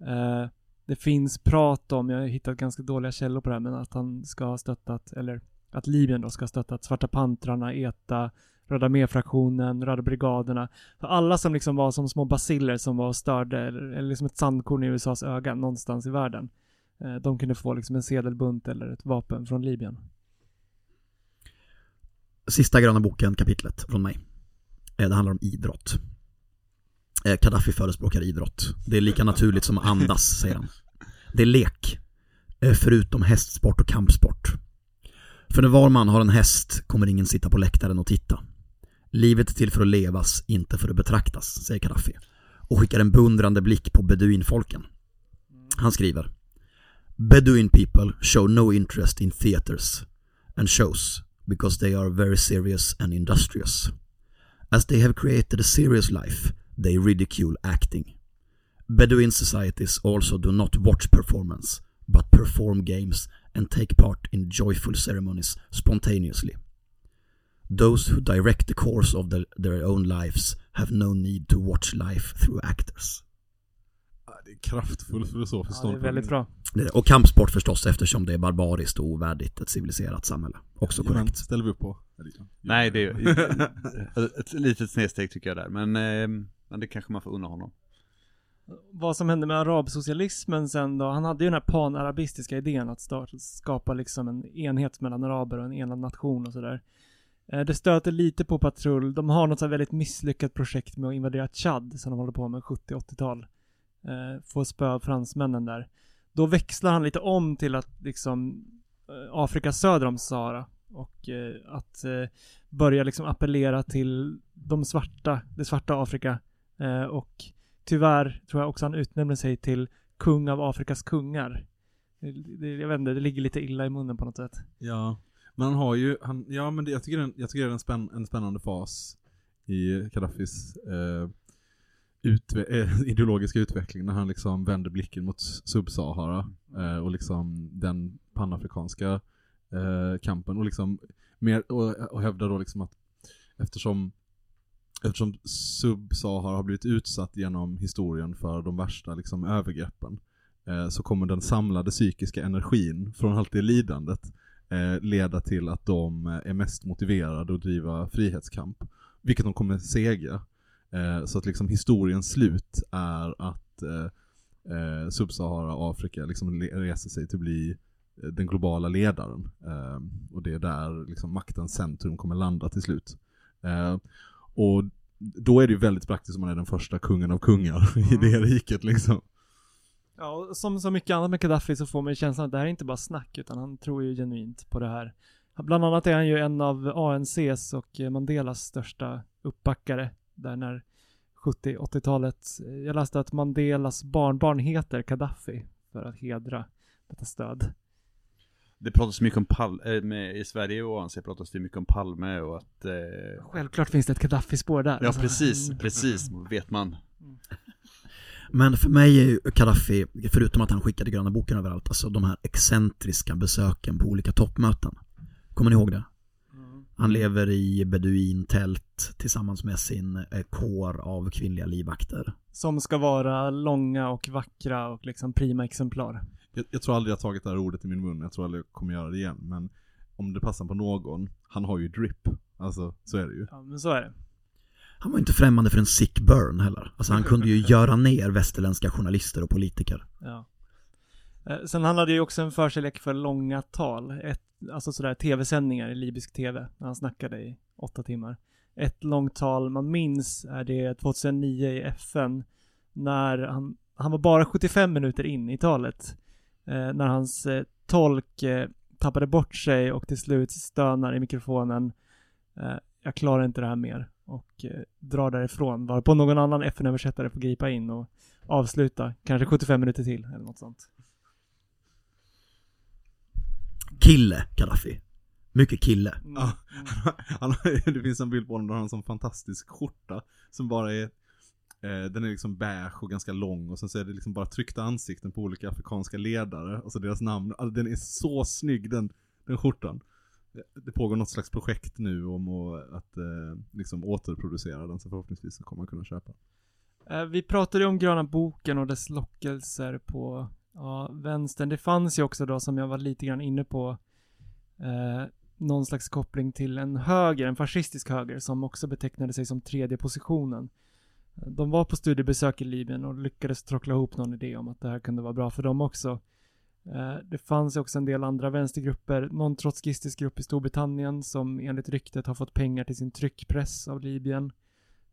Eh, det finns prat om, jag har hittat ganska dåliga källor på det här, men att han ska ha stöttat, eller att Libyen då ska ha stöttat Svarta pantrarna, ETA, Röda armé-fraktionen, Röda brigaderna. För alla som liksom var som små basiller som var och störde, eller, eller liksom ett sandkorn i USAs öga någonstans i världen. Eh, de kunde få liksom en sedelbunt eller ett vapen från Libyen. Sista gröna boken, kapitlet från mig. Eh, Det handlar om idrott. Eh, Gaddafi förespråkar idrott. Det är lika naturligt som att andas, säger han. Det är lek. eh, Förutom hästsport och kampsport. För när var man har en häst kommer ingen sitta på läktaren och titta. Livet är till för att levas, inte för att betraktas, säger Gaddafi. Och skickar en beundrande blick på beduinfolken. Han skriver Beduin people show no interest in theaters and shows because they are very serious and industrious. As they have created a serious life, they ridicule acting. Bedouin societies also do not watch performance, but perform games and take part in joyful ceremonies spontaneously. Those who direct the course of their, their own lives have no need to watch life through actors. Ja, Det är kraftfull filosofisk Ja, det är väldigt bra. Och kampsport förstås eftersom det är barbariskt och ovärdigt ett civiliserat samhälle. Också Jajamän, korrekt. ställer vi upp på. Ja. Nej, det är (laughs) ett litet snedsteg tycker jag där, men, eh, men det kanske man får unna honom. Vad som hände med arabsocialismen sen då, han hade ju den här panarabistiska idén att starta, skapa liksom en enhet mellan araber och en enad nation och sådär. Eh, det stöter lite på patrull. De har något så här väldigt misslyckat projekt med att invadera Chad som de håller på med 70-80-tal. Får eh, Få spö av fransmännen där. Då växlar han lite om till att liksom eh, Afrika söder om Sahara och att börja liksom appellera till de svarta, det svarta Afrika och tyvärr tror jag också han utnämner sig till kung av Afrikas kungar. Det, det, jag vet inte, det ligger lite illa i munnen på något sätt. Ja, men han har ju, han, ja men det, jag tycker, det är en- jag tycker det är en, spänn, en spännande fas i Gaddafis eh, utve, eh, (laughs) ideologiska utveckling när han liksom vänder blicken mot Sub-Sahara eh, och liksom den panafrikanska eh, kampen och liksom mer, och, och hävdar då liksom att eftersom Eftersom Sub-Sahara har blivit utsatt genom historien för de värsta liksom, övergreppen eh, så kommer den samlade psykiska energin från allt det lidandet eh, leda till att de eh, är mest motiverade att driva frihetskamp. Vilket de kommer segra. Eh, så att liksom historiens slut är att eh, eh, Subsahara Afrika liksom reser sig till att bli eh, den globala ledaren. Eh, och det är där liksom maktens centrum kommer landa till slut. Eh, och då är det ju väldigt praktiskt om man är den första kungen av kungar (laughs) i det riket liksom. Ja, och som så mycket annat med Gaddafi så får man ju känslan att det här är inte bara snack utan han tror ju genuint på det här. Bland annat är han ju en av ANCs och Mandelas största uppbackare där när 70-80-talet. Jag läste att Mandelas barnbarn heter Gaddafi för att hedra detta stöd. Det pratas mycket om Palme, med, i Sverige och ANC pratas det mycket om Palme och att... Eh, Självklart finns det ett Gaddafi-spår där. ja Alltså, precis, mm. precis, vet man. Men för mig är ju Gaddafi, förutom att han skickade gröna boken överallt, alltså de här excentriska besöken på olika toppmöten. Kommer ni ihåg det? Han lever i beduintält tillsammans med sin eh, kår av kvinnliga livvakter. Som ska vara långa och vackra och liksom prima exemplar. Jag, jag tror aldrig jag har tagit det här ordet i min mun, jag tror aldrig jag kommer göra det igen. Men om det passar på någon, han har ju drip. Alltså, så är det ju. Ja, men så är det. Han var inte främmande för en sick burn heller. Alltså han kunde ju (laughs) göra ner västerländska journalister och politiker. Ja. Eh, Sen han hade ju också en förkärlek för långa tal. Ett, alltså sådär tv-sändningar i libysk tv. När han snackade i åtta timmar. Ett långt tal man minns är det 2009 i FN. När han, han var bara 75 minuter in i talet. Eh, när hans eh, tolk eh, tappade bort sig och till slut stönar i mikrofonen. Eh, jag klarar inte det här mer. Och eh, drar därifrån. Varpå någon annan FN-översättare får gripa in och avsluta. Kanske 75 minuter till eller något sånt. Kille, Gaddafi. Mycket kille. Ja, han, har- det finns en bild på honom där han har en sån fantastisk skjorta som bara är Eh, den är liksom beige och ganska lång och sen så är det liksom bara tryckta ansikten på olika afrikanska ledare och så deras namn. Alltså, den är så snygg den, den skjortan. Eh, det pågår något slags projekt nu om att, eh, liksom återproducera den så förhoppningsvis så kommer man kunna köpa. Eh, vi pratade ju om gröna boken och dess lockelser på ja, vänstern. Det fanns ju också då, som jag var lite grann inne på, eh, någon slags koppling till en höger, en fascistisk höger, som också betecknade sig som tredje positionen. De var på studiebesök i Libyen och lyckades trockla ihop någon idé om att det här kunde vara bra för dem också. Eh, Det fanns också en del andra vänstergrupper, någon trotskistisk grupp i Storbritannien som enligt ryktet har fått pengar till sin tryckpress av Libyen.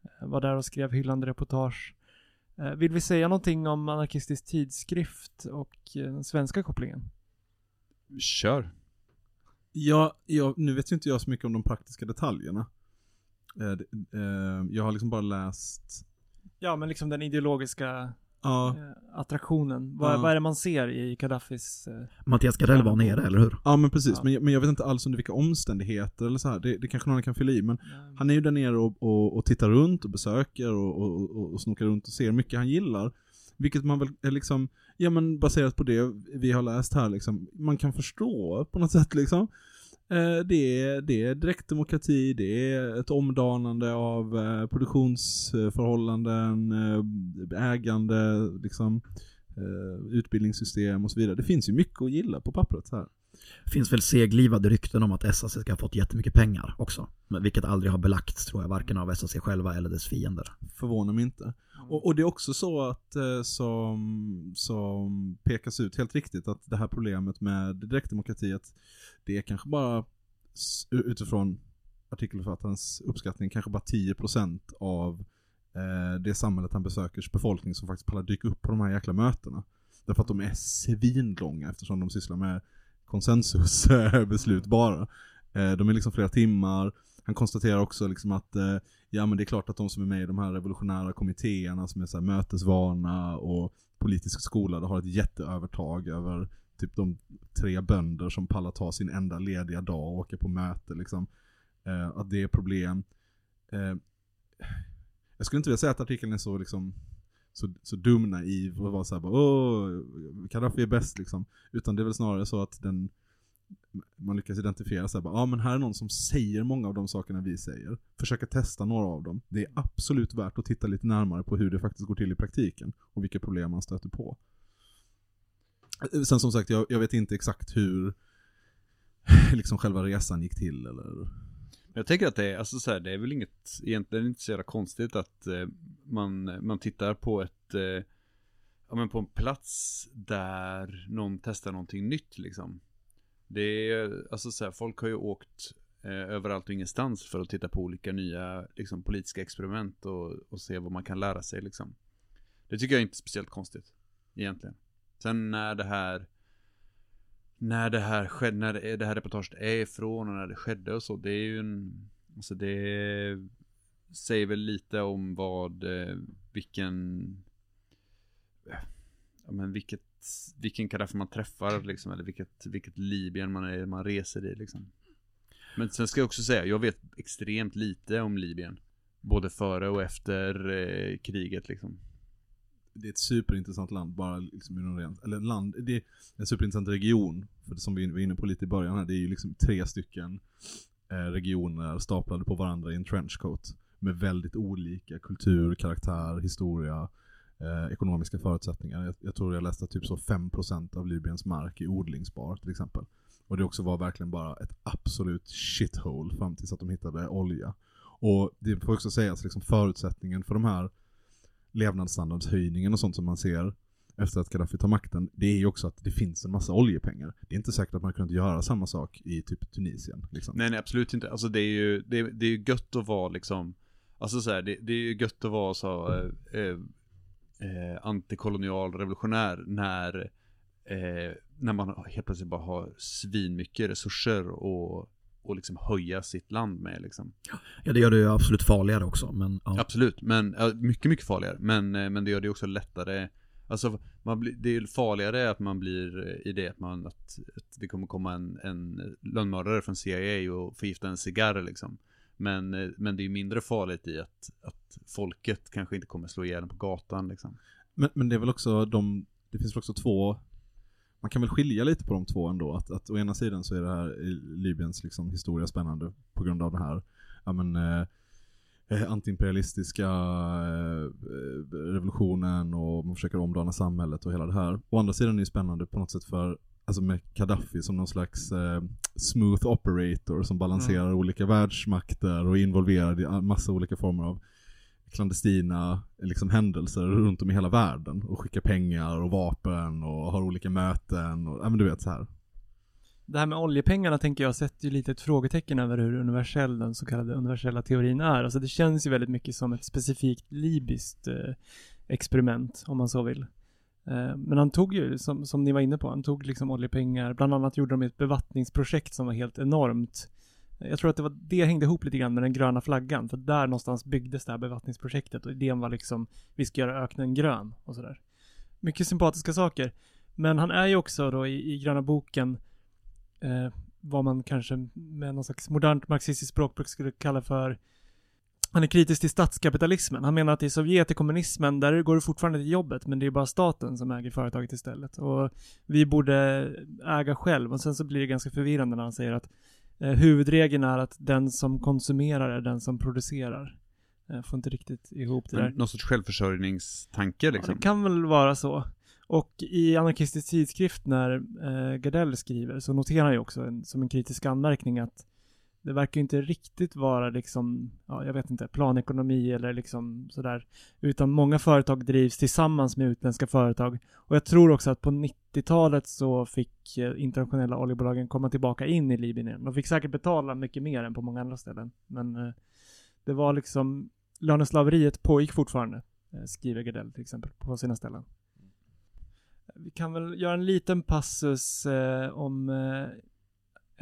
Eh, Var där och skrev hyllande reportage. Eh, Vill vi säga någonting om anarkistisk tidskrift och den svenska kopplingen? Kör. Ja, jag, nu vet ju inte jag så mycket om de praktiska detaljerna. Det- jag har liksom bara läst Ja, men liksom den ideologiska Ja, eh, attraktionen. Vad, Ja. vad är det man ser i Gaddafis... Eh, Mattias Gardell var nere, eller hur? ja men precis. Ja. Men, jag, men jag vet inte alls under vilka omständigheter eller så här. Det, det kanske någon kan fylla i. Men han är ju där nere och, och, och tittar runt och besöker och, och, och, och snokar runt och ser mycket han gillar. Vilket man väl är liksom, ja men baserat på det vi har läst här liksom, man kan förstå på något sätt liksom. Eh, det, är, det är direktdemokrati, det är ett omdanande av eh, produktionsförhållanden, eh, ägande, liksom, utbildningssystem och så vidare. Det finns ju mycket att gilla på pappret här. Det finns väl seglivade rykten om att SAC ska ha fått jättemycket pengar också. Men Vilket aldrig har belagts tror jag, varken av SAC själva eller dess fiender. Förvånar mig inte. Och, och det är också så att, eh, som, som pekas ut helt riktigt, att det här problemet med direktdemokrati, att det är kanske bara utifrån artikelförfattarens uppskattning, kanske bara 10% av eh, det samhället han besökers befolkning som faktiskt pallar dyka upp på de här jäkla mötena. Därför att de är svinlånga eftersom de sysslar med konsensusbeslut (laughs) bara. Eh, de är liksom flera timmar. Han konstaterar också liksom att eh, ja men det är klart att de som är med i de här revolutionära kommittéerna som är så här mötesvana och politisk skolade har ett jätteövertag över typ de tre bönder som pallar ta sin enda lediga dag och åka på möte liksom. Eh, att det är problem. Eh, jag skulle inte vilja säga att artikeln är så liksom så, så dum naiv och vara såhär bara åh, Gaddafi är bäst liksom. Utan det är väl snarare så att den man lyckas identifiera såhär bara, ja men här är någon som säger många av de sakerna vi säger. Försöka testa några av dem. Det är absolut värt att titta lite närmare på hur det faktiskt går till i praktiken. Och vilka problem man stöter på. Sen som sagt, jag, jag vet inte exakt hur liksom själva resan gick till eller jag tänker att det är, alltså så här, det är väl inget, egentligen inte så jävla konstigt att eh, man, man tittar på ett, eh, ja men på en plats där någon testar någonting nytt liksom. Det är, alltså så här, folk har ju åkt eh, överallt och ingenstans för att titta på olika nya liksom, politiska experiment och, och se vad man kan lära sig liksom. Det tycker jag inte är speciellt konstigt, egentligen. Sen när det här när det här skedde, när det, här reportaget är ifrån och när det skedde och så, det är ju en, alltså det säger väl lite om vad, eh, vilken, ja men vilket, vilken Gaddafi man träffar liksom, eller vilket, vilket Libyen man är, man reser i liksom. Men sen ska jag också säga, jag vet extremt lite om Libyen. Både före och efter eh, kriget liksom det är ett superintressant land bara liksom ur någon ren, eller land, det är en superintressant region. För det som vi var inne på lite i början här, det är ju liksom tre stycken eh, regioner staplade på varandra i en trenchcoat. Med väldigt olika kultur, karaktär, historia, eh, ekonomiska förutsättningar. Jag, jag tror jag läste att typ så 5% av Libyens mark är odlingsbar till exempel. Och det också var verkligen bara ett absolut shithole fram tills att de hittade olja. Och det får också sägas liksom förutsättningen för de här levnadsstandardshöjningen och sånt som man ser efter att Gaddafi tar makten, det är ju också att det finns en massa oljepengar. Det är inte säkert att man kunnat göra samma sak i typ Tunisien. Liksom. Nej, nej, absolut inte. Alltså det är ju, det, är- det är ju gött att vara liksom, alltså så här, det, det är ju gött att vara så, eh, eh, eh antikolonial revolutionär när, eh, när man helt plötsligt bara har svinmycket resurser och, och liksom höja sitt land med liksom. Ja, det gör det ju absolut farligare också, men ja. Absolut, men mycket, mycket farligare. Men, eh, men det gör det också lättare. Alltså, man blir, det är ju farligare att man blir eh, i det att man, att, att det kommer komma en, en lönnmördare från CIA och förgifta en cigarr liksom. Men, eh, men det är ju mindre farligt i att, att folket kanske inte kommer slå ihjäl på gatan liksom. Men, men det är väl också de, det finns väl också två, man kan väl skilja lite på de två ändå. Att, att å ena sidan så är det här Libyens liksom historia spännande på grund av den här, ja men eh, eh, antiimperialistiska eh, revolutionen och man försöker omdana samhället och hela det här. Å andra sidan är det spännande på något sätt för, alltså med Gaddafi som någon slags eh, smooth operator som balanserar olika världsmakter och är involverad i massa olika former av klandestina liksom, händelser runt om i hela världen och skickar pengar och vapen och har olika möten och, ja men du vet så här. Det här med oljepengarna tänker jag sätter ju lite ett frågetecken över hur universell den så kallade universella teorin är. Alltså det känns ju väldigt mycket som ett specifikt libyskt eh, experiment, om man så vill. Eh, men han tog ju, som, som ni var inne på, han tog liksom oljepengar. Bland annat gjorde de ett bevattningsprojekt som var helt enormt. Jag tror att det var det hängde ihop lite grann med den gröna flaggan. För där någonstans byggdes det här bevattningsprojektet och idén var liksom vi ska göra öknen grön och sådär. Mycket sympatiska saker. Men han är ju också då i, i gröna boken eh, vad man kanske med någon slags modernt marxistiskt språkbruk skulle kalla för han är kritisk till statskapitalismen. Han menar att i Sovjet, i kommunismen, där går det fortfarande till jobbet, men det är bara staten som äger företaget istället. Och vi borde äga själv. Och sen så blir det ganska förvirrande när han säger att huvudregeln är att den som konsumerar är den som producerar. Jag får inte riktigt ihop det där. Någon sorts självförsörjningstanke Ja, liksom. det kan väl vara så. Och i anarkistisk tidskrift när eh, Gardell skriver så noterar han ju också en, som en kritisk anmärkning att det verkar ju inte riktigt vara liksom, ja jag vet inte, planekonomi eller liksom sådär. Utan många företag drivs tillsammans med utländska företag. Och jag tror också att på 90-talet så fick eh, internationella oljebolagen komma tillbaka in i Libyen igen. De fick säkert betala mycket mer än på många andra ställen. Men eh, det var liksom, löneslaveriet pågick fortfarande. eh, Skriver Gardell till exempel på sina ställen. Vi kan väl göra en liten passus eh, om eh,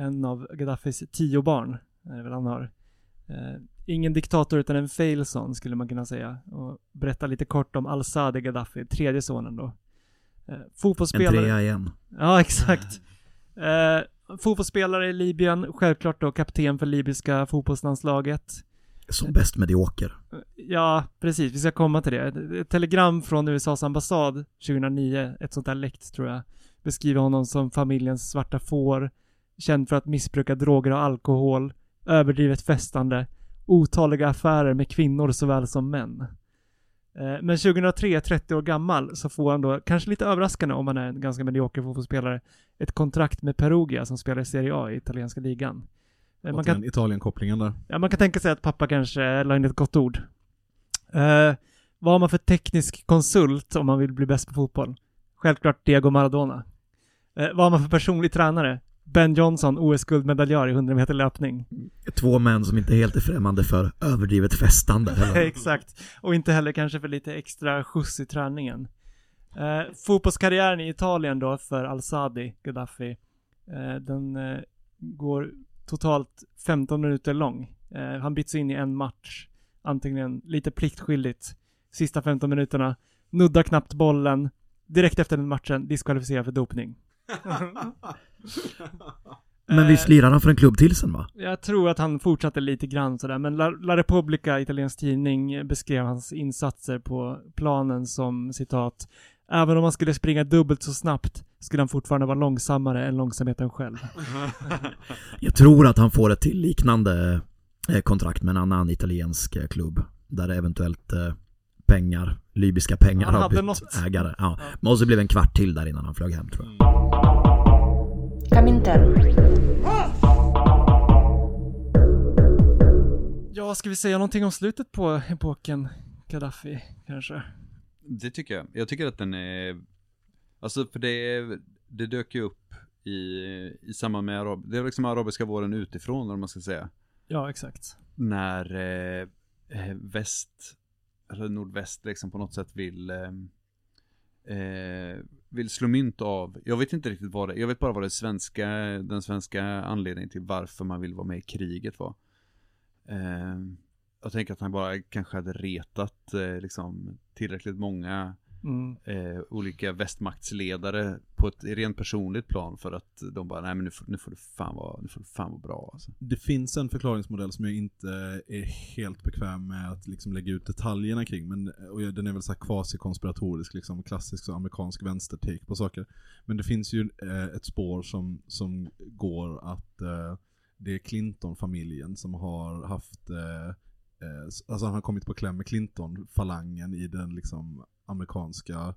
en av Gaddafis tio barn. Är det väl han har. Eh, ingen diktator utan en failson skulle man kunna säga. Och berätta lite kort om Al-Sadi Gaddafi, tredje sonen då. Eh, En fotbollsspelare. trea igen. Ja, exakt. Eh, fotbollsspelare i Libyen, självklart då kapten för libyska fotbollslandslaget. Som bäst medioker. Ja, precis. Vi ska komma till det. Ett telegram från USAs ambassad 2009, ett sånt där läckt tror jag, beskriver honom som familjens svarta får, känd för att missbruka droger och alkohol, överdrivet festande, otaliga affärer med kvinnor såväl som män. Eh, Men 2003, 30 år gammal, så får han då, kanske lite överraskande om han är en ganska medioker fotbollsspelare, ett kontrakt med Perugia som spelar i Serie A i italienska ligan. Eh, Man kan... Italien-kopplingen där. Ja, man kan tänka sig att pappa kanske la in ett gott ord. Eh, vad har man för teknisk konsult om man vill bli bäst på fotboll? Självklart Diego Maradona. Eh, vad har man för personlig tränare? Ben Johnson, OS-guldmedaljör i 100 meter löpning. Två män som inte helt är främmande för överdrivet festande. (laughs) Exakt. Och inte heller kanske för lite extra skjuts i träningen. Eh, fotbollskarriären i Italien då för Al-Sadi, Gaddafi, eh, den eh, går totalt 15 minuter lång. Eh, han byts in i en match, antingen lite pliktskyldigt, sista 15 minuterna, nuddar knappt bollen, direkt efter den matchen diskvalificerad för dopning. (laughs) (laughs) (laughs) Men visst lirar han för en klubb till sen va? Jag tror att han fortsatte lite grann sådär, men La, La Repubblica, italiensk tidning, beskrev hans insatser på planen som citat Även om han skulle springa dubbelt så snabbt skulle han fortfarande vara långsammare än långsamheten själv. (laughs) Jag tror att han får ett till liknande eh, kontrakt med en annan italiensk eh, klubb. Där det eventuellt eh, pengar, libyska pengar Han har bytt något. ägare. Ja. Måste blev en kvart till där innan han flög hem tror jag. Comintern. Ja, ska vi säga någonting om slutet på epoken Gaddafi, kanske? Det tycker jag. Jag tycker att den är, alltså för det, det dök ju upp i, i samband med arab, det är liksom arabiska våren utifrån, vad man ska säga. Ja, exakt. När eh, eh, väst, eller nordväst liksom på något sätt vill, eh, eh, vill slå mynt av, jag vet inte riktigt vad det, jag vet bara vad det svenska, den svenska anledningen till varför man vill vara med i kriget var. Eh, jag tänker att han bara kanske hade retat eh, liksom tillräckligt många Mm. eh, olika västmaktsledare på ett rent personligt plan för att de bara, nej men nu får, nu får det fan vara, nu får det fan vara bra alltså. Det finns en förklaringsmodell som jag inte är helt bekväm med att liksom lägga ut detaljerna kring. Men, och den är väl så här quasi-konspiratorisk, liksom klassisk så amerikansk vänster-take på saker. Men det finns ju eh, ett spår som, som går att eh, det är Clinton-familjen som har haft eh, eh, Alltså han har kommit på kläm med Clinton-falangen i den liksom amerikanska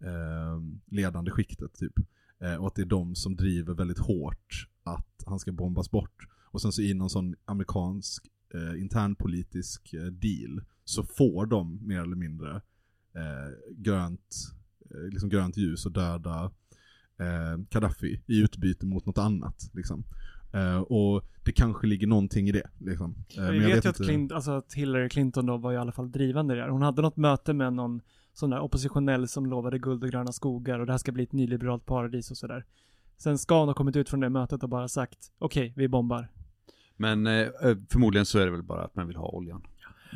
eh, ledande skiktet typ. Eh, och att det är de som driver väldigt hårt att han ska bombas bort. Och sen så i någon sån amerikansk eh, internpolitisk eh, deal så får de mer eller mindre eh, grönt, eh, liksom grönt ljus och döda eh, Gaddafi i utbyte mot något annat. Liksom. Eh, och det kanske ligger någonting i det. Liksom. Eh, Vi men jag vet, ju att, Clint, alltså att Hillary Clinton då var i alla fall drivande där. Hon hade något möte med någon sån där oppositionell som lovade guld och gröna skogar och det här ska bli ett nyliberalt paradis och sådär. Sen ska hon ha kommit ut från det mötet och bara sagt okej, vi bombar. Men eh, förmodligen så är det väl bara att man vill ha oljan.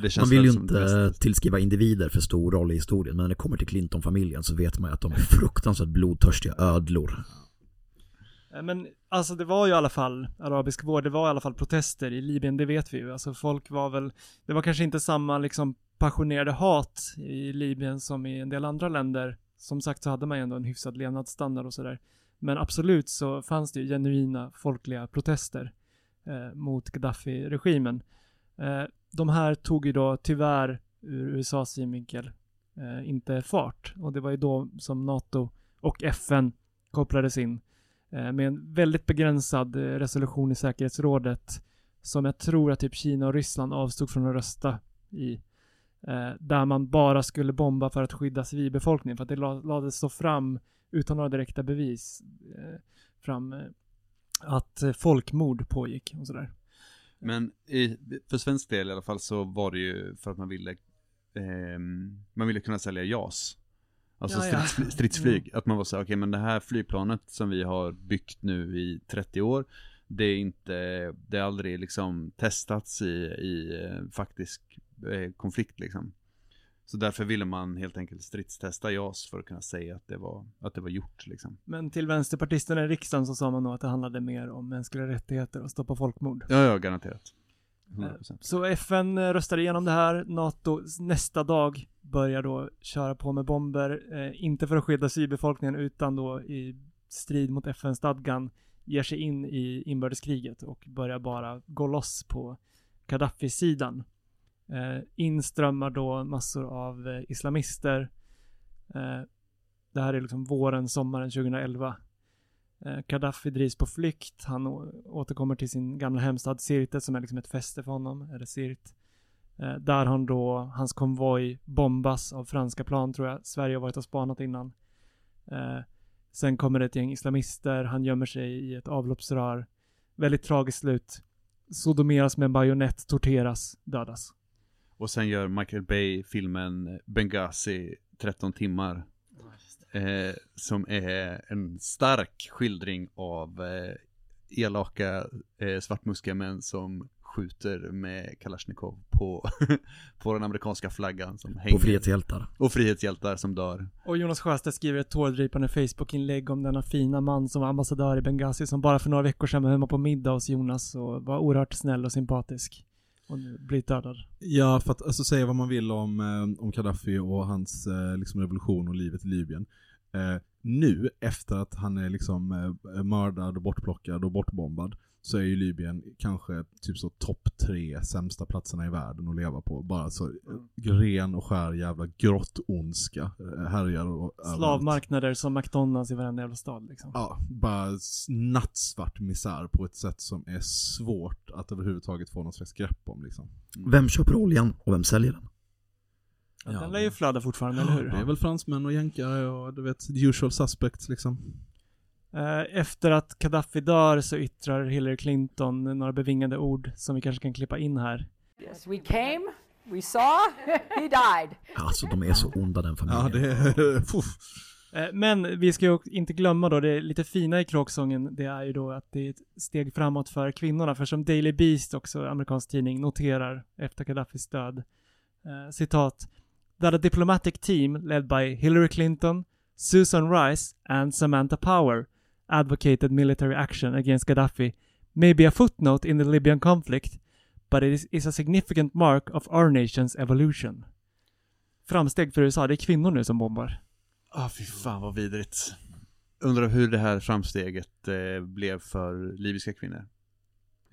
Det känns Man vill ju inte tillskriva individer för stor roll i historien, men när det kommer till Clinton-familjen så vet man ju att de är (laughs) fruktansvärt blodtörstiga ödlor. Eh, Men alltså det var ju i alla fall arabisk vår, det var i alla fall protester i Libyen, det vet vi ju. Alltså folk var väl, det var kanske inte samma liksom passionerade hat i Libyen som i en del andra länder. Som sagt så hade man ju ändå en hyfsad levnadsstandard och sådär. Men absolut så fanns det ju genuina folkliga protester eh, mot Gaddafi-regimen. Eh, de här tog ju då tyvärr ur USAs synvinkel eh, inte fart. Och det var ju då som NATO och FN kopplades in eh, med en väldigt begränsad eh, resolution i säkerhetsrådet som jag tror att typ Kina och Ryssland avstod från att rösta i. Eh, där man bara skulle bomba för att skydda civilbefolkningen för att det la- lades så fram utan några direkta bevis eh, fram eh, att eh, folkmord pågick och sådär. Men i, för svensk del i alla fall så var det ju för att man ville, ehm, man ville kunna sälja JAS. Alltså Ja, ja. strids, stridsflyg. Att man var så okej men det här flygplanet som vi har byggt nu i 30 år, det är inte, det har aldrig liksom testats i, i eh, faktisk konflikt liksom. Så därför ville man helt enkelt stridstesta JAS för att kunna säga att det var, att det var gjort liksom. Men till vänsterpartisterna i riksdagen så sa man nog att det handlade mer om mänskliga rättigheter och stoppa folkmord. Ja, ja, garanterat. 100%. Så FN eh, röstade igenom det här. NATO nästa dag börjar då köra på med bomber. Eh, inte för att skydda civilbefolkningen utan då i strid mot FN-stadgan ger sig in i inbördeskriget och börjar bara gå loss på Gaddafis-sidan. Eh, inströmmar då massor av eh, islamister. Eh, det här är liksom våren, sommaren 2011. Eh, Gaddafi drivs på flykt. Han återkommer till sin gamla hemstad Sirte som är liksom ett fäste för honom, eller Sirt. Eh, där han då, hans konvoj bombas av franska plan tror jag. Sverige har varit och spanat innan. Eh, sen kommer det ett gäng islamister, han gömmer sig i ett avloppsrör. Väldigt tragiskt slut. Sodomeras med en bajonett, torteras, dödas. Och sen gör Michael Bay filmen Benghazi 13 timmar. Eh, som är en stark skildring av eh, elaka eh, svartmuskiga män som skjuter med Kalashnikov på, (laughs) på den amerikanska flaggan som hänger. På frihetshjältar. Och frihetshjältar som dör. Och Jonas Sjöstedt skriver ett tårdrypande Facebook-inlägg om denna fina man som var ambassadör i Benghazi som bara för några veckor sedan var hemma på middag hos Jonas och var oerhört snäll och sympatisk. Och nu blir dödad. Ja, för att alltså, säga vad man vill om, eh, om Gaddafi och hans eh, liksom, revolution och livet i Libyen. Eh, nu, efter att han är liksom eh, mördad och bortplockad och bortbombad, så är ju Libyen kanske typ så topp tre sämsta platserna i världen att leva på. Bara så eh, ren och skär jävla grottondska eh, härjar och. Slavmarknader som McDonalds i varenda jävla stad liksom. Ja, bara nattsvart misär på ett sätt som är svårt att överhuvudtaget få något slags grepp om liksom. Vem köper oljan och vem säljer den? Ja, den lär ju flöda fortfarande, eller hur? Det är väl fransmän och jänkare och du vet, usual suspects liksom. Eh, Efter att Gaddafi dör så yttrar Hillary Clinton några bevingade ord som vi kanske kan klippa in här. Yes, we came, we saw, he died. Alltså de är så onda den familjen. Ja, det är... (laughs) Eh, Men vi ska ju inte glömma då, det lite fina i kråksången, det är ju då att det är ett steg framåt för kvinnorna. För som Daily Beast, också amerikansk tidning, noterar efter Gaddafis död, eh, citat, that a diplomatic team led by Hillary Clinton, Susan Rice and Samantha Power advocated military action against Gaddafi may be a footnote in the Libyan conflict, but it is, is a significant mark of our nation's evolution. Framsteg för USA, det är kvinnor nu som bombar. Ah, fy fan vad vidrigt. Undrar hur det här framsteget eh, blev för libyska kvinnor.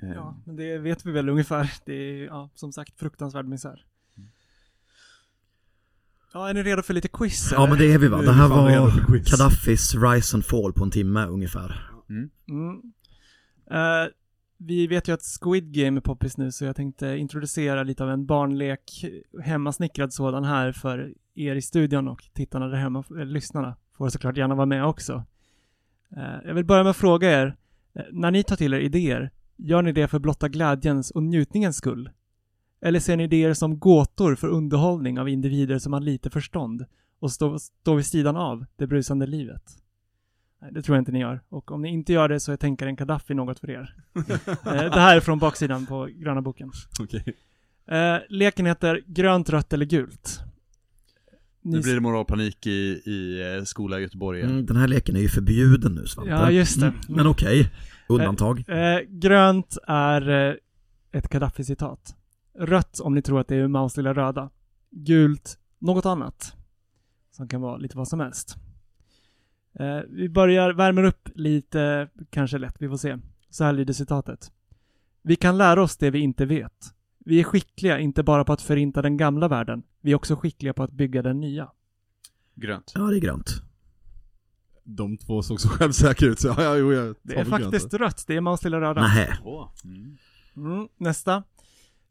Eh, Ja, men det vet vi väl ungefär. Det är, ja, som sagt, fruktansvärd misär. Ja, är ni redo för lite quiz? Ja men det är vi va. Det här var. Gaddafis rise and fall på en timme ungefär. Mm. Eh, vi vet ju att Squid Game är poppis nu, så jag tänkte introducera lite av en barnlek, hemmasnickrad sådan här för er i studion och tittarna där hemma, eller lyssnarna, får såklart gärna vara med också. Eh, jag vill börja med att fråga er, eh, när ni tar till er idéer, gör ni det för blotta glädjens och njutningens skull? Eller ser ni idéer som gåtor för underhållning av individer som har lite förstånd och står stå vid sidan av det brusande livet? Nej, det tror jag inte ni gör. Och om ni inte gör det så är tänkaren Gaddafi något för er. (laughs) Eh, det här är från baksidan på gröna boken. Okej. Eh, leken heter grönt, rött eller gult. Ni Nu blir det moralpanik i, i eh, skola i Göteborg igen. Mm, den här leken är ju förbjuden nu Svante. Ja, just det. Mm, men okej, undantag. Eh, grönt är eh, ett Gaddafi-citat. Rött om ni tror att det är Maus lilla röda. Gult, något annat. Som kan vara lite vad som helst. Eh, vi börjar, värmer upp lite, kanske lätt, vi får se. Så här lyder citatet. Vi kan lära oss det vi inte vet. Vi är skickliga inte bara på att förinta den gamla världen, vi är också skickliga på att bygga den nya. Grönt. Ja, det är grönt. De två såg så självsäkra ut så (laughs) ja, ja, jo, jag Det tar är väl grönt faktiskt rött, det är Maus lilla röda. Nähä. Mm. Mm, nästa.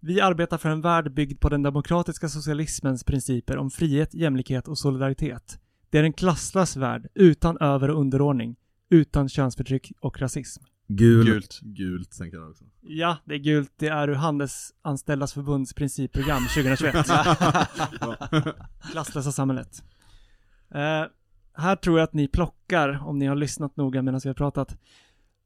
Vi arbetar för en värld byggd på den demokratiska socialismens principer om frihet, jämlikhet och solidaritet. Det är en klasslös värld, utan över och underordning, utan könsförtryck och rasism. Gul. Gult. Gult tänker jag också. Ja, det är gult. Det är ur Handelsanställdas förbunds principprogram 2021. (laughs) (laughs) Klasslösa samhället. Eh, här tror jag att ni plockar, om ni har lyssnat noga medan vi har pratat.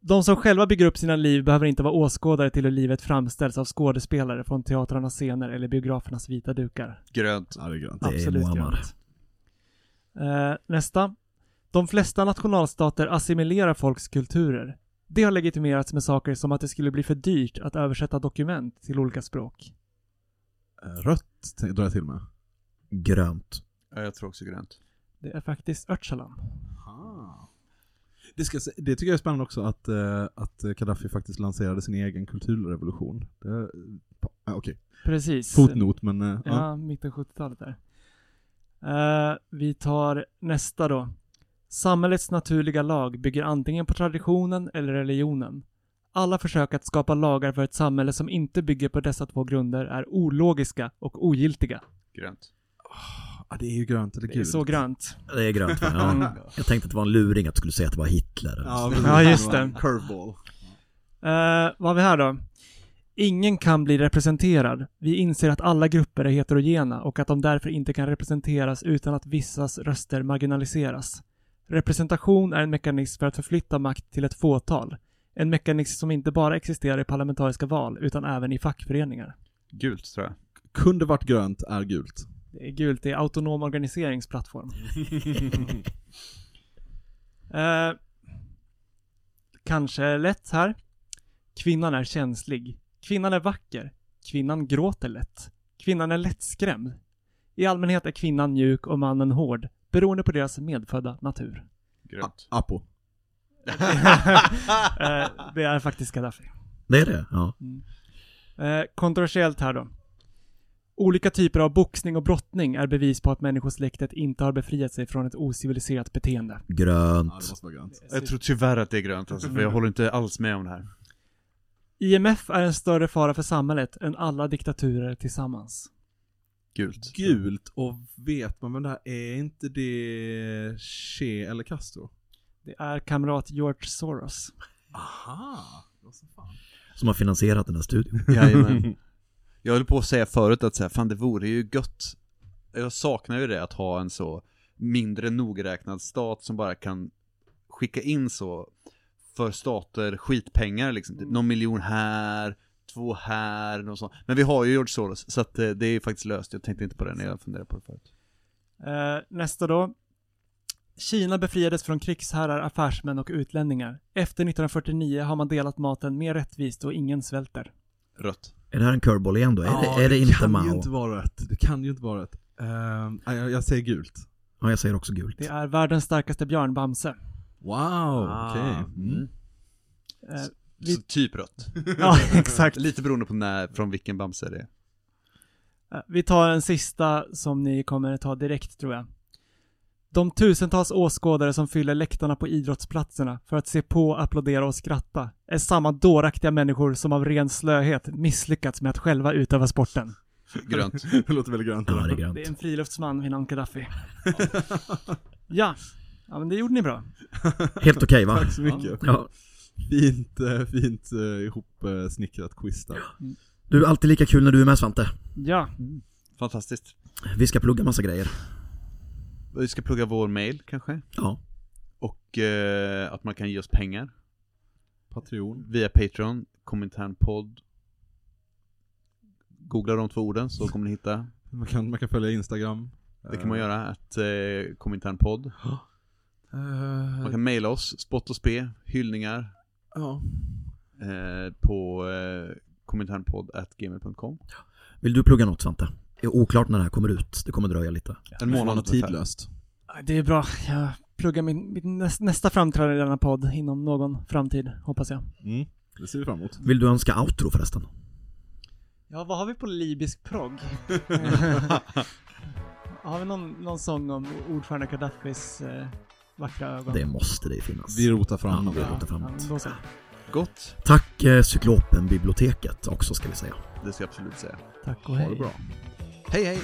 De som själva bygger upp sina liv behöver inte vara åskådare till hur livet framställs av skådespelare från teatrarnas scener eller biografernas vita dukar. Grönt. Ja, det är grönt. Det är Absolut grönt. Eh, nästa. De flesta nationalstater assimilerar folks kulturer. Det har legitimerats med saker som att det skulle bli för dyrt att översätta dokument till olika språk. Eh, Rött drar jag till med. Grönt. Ja, jag tror också grönt. Det är faktiskt Öcalan. Det, ska, det tycker jag är spännande också att, eh, att Gaddafi faktiskt lanserade sin egen kulturrevolution. Det, ja, Okej, Precis. fotnot men eh, Ja, ja. mitten 70-talet där. Eh, vi tar nästa då. Samhällets naturliga lag bygger antingen på traditionen eller religionen. Alla försök att skapa lagar för ett samhälle som inte bygger på dessa två grunder är ologiska och ogiltiga. Grönt. Ja, det är ju grönt eller Det är gult. så grönt. Det är grönt va? Mm. Ja. Jag tänkte att det var en luring att du skulle säga att det var Hitler. Ja. Ja, just det. Curveball. Eh, vad har vi här då? Ingen kan bli representerad. Vi inser att alla grupper är heterogena och att de därför inte kan representeras utan att vissas röster marginaliseras. Representation är en mekanism för att förflytta makt till ett fåtal. En mekanism som inte bara existerar i parlamentariska val utan även i fackföreningar. Gult tror jag. Kunde varit grönt, är gult. Det är gult, det är autonom organiseringsplattform. (laughs) eh, kanske lätt här. Kvinnan är känslig. Kvinnan är vacker. Kvinnan gråter lätt. Kvinnan är lättskrämd. I allmänhet är kvinnan mjuk och mannen hård, beroende på deras medfödda natur. Grönt. Apo. (laughs) eh, det är faktiskt Gaddafi. Det är det? Ja. Eh, kontroversiellt här då. Olika typer av boxning och brottning är bevis på att människosläktet inte har befriat sig från ett ociviliserat beteende. Ja, Grönt. det måste vara grönt. Jag tror tyvärr att det är grönt alltså, för jag håller inte alls med om det här. IMF är en större fara för samhället än alla diktaturer tillsammans. Gult. Gult, och vet man vem det här är? inte det Che eller Castro? Det är kamrat George Soros. Aha! Vad så fan. Som har finansierat den här studion. Jajamän. (laughs) Jag höll på att säga förut att så här, fan det vore ju gött Jag saknar ju det att ha en så mindre nogräknad stat som bara kan skicka in så för stater skitpengar liksom, typ någon miljon här, två här, något sånt. Men vi har ju George Soros, så att eh, det är faktiskt löst. Jag tänkte inte på det när jag funderade på det förut. Eh, nästa då. Kina befriades från krigsherrar, affärsmän och utlänningar. Efter 1949 har man delat maten mer rättvist och ingen svälter. Rött. Är det här en curveball igen då? Är, Ja, det, är det inte kan Mao? ju inte vara rätt. Det kan ju inte vara rätt. Nej, jag, jag säger gult. Ja, jag säger också gult. Det är världens starkaste björn, Bamse. Wow, Ah, okej. mm. Mm. Så vi, typ rött. (laughs) ja, exakt. (laughs) Lite beroende på när, från vilken Bamse det är. Eh, Vi tar en sista som ni kommer ta direkt tror jag. De tusentals åskådare som fyller läktarna på idrottsplatserna för att se på, applådera och skratta är samma dåraktiga människor som av ren slöhet misslyckats med att själva utöva sporten. Grönt. (laughs) det låter väldigt grönt. Ja, det är Det grönt. är en friluftsman vid namn Gaddafi. ja. ja, men det gjorde ni bra. Helt okej va? Tack så mycket. Ja. Fint, eh, fint uh, ihopsnickrat quiz där. Du är alltid lika kul när du är med Svante. Ja, Fantastiskt. Vi ska plugga massa grejer. Vi ska plugga vår mail kanske. Ja. Och eh, att man kan ge oss pengar Patreon. via Patreon, Kominternpodd. Googla de två orden så kommer ni hitta. Man kan, man kan följa Instagram. Det kan man göra, att eh, kominternpodd. Eh, Man kan mejla oss, spott och spe, hyllningar ja. eh, på eh, kominternpodd.gmail.com Vill du plugga något Svante? Det är oklart när det här kommer ut, det kommer dröja lite. En månad ungefär. tidlöst. Det är bra. Jag pluggar min, min näst, nästa framträdande i denna podd inom någon framtid, hoppas jag. Mm. Det ser vi fram emot. Vill du önska outro förresten? Ja, vad har vi på libysk progg? (laughs) (laughs) har vi någon, någon sång om ordförande Gaddafis eh, vackra ögon? Det måste det finnas. Vi rotar fram Ja, vi rotar ja, framåt. Gott, Tack eh, Cyklopen-biblioteket också ska vi säga. det ska jag absolut säga. Tack och Ha hej. det bra. Hej hej!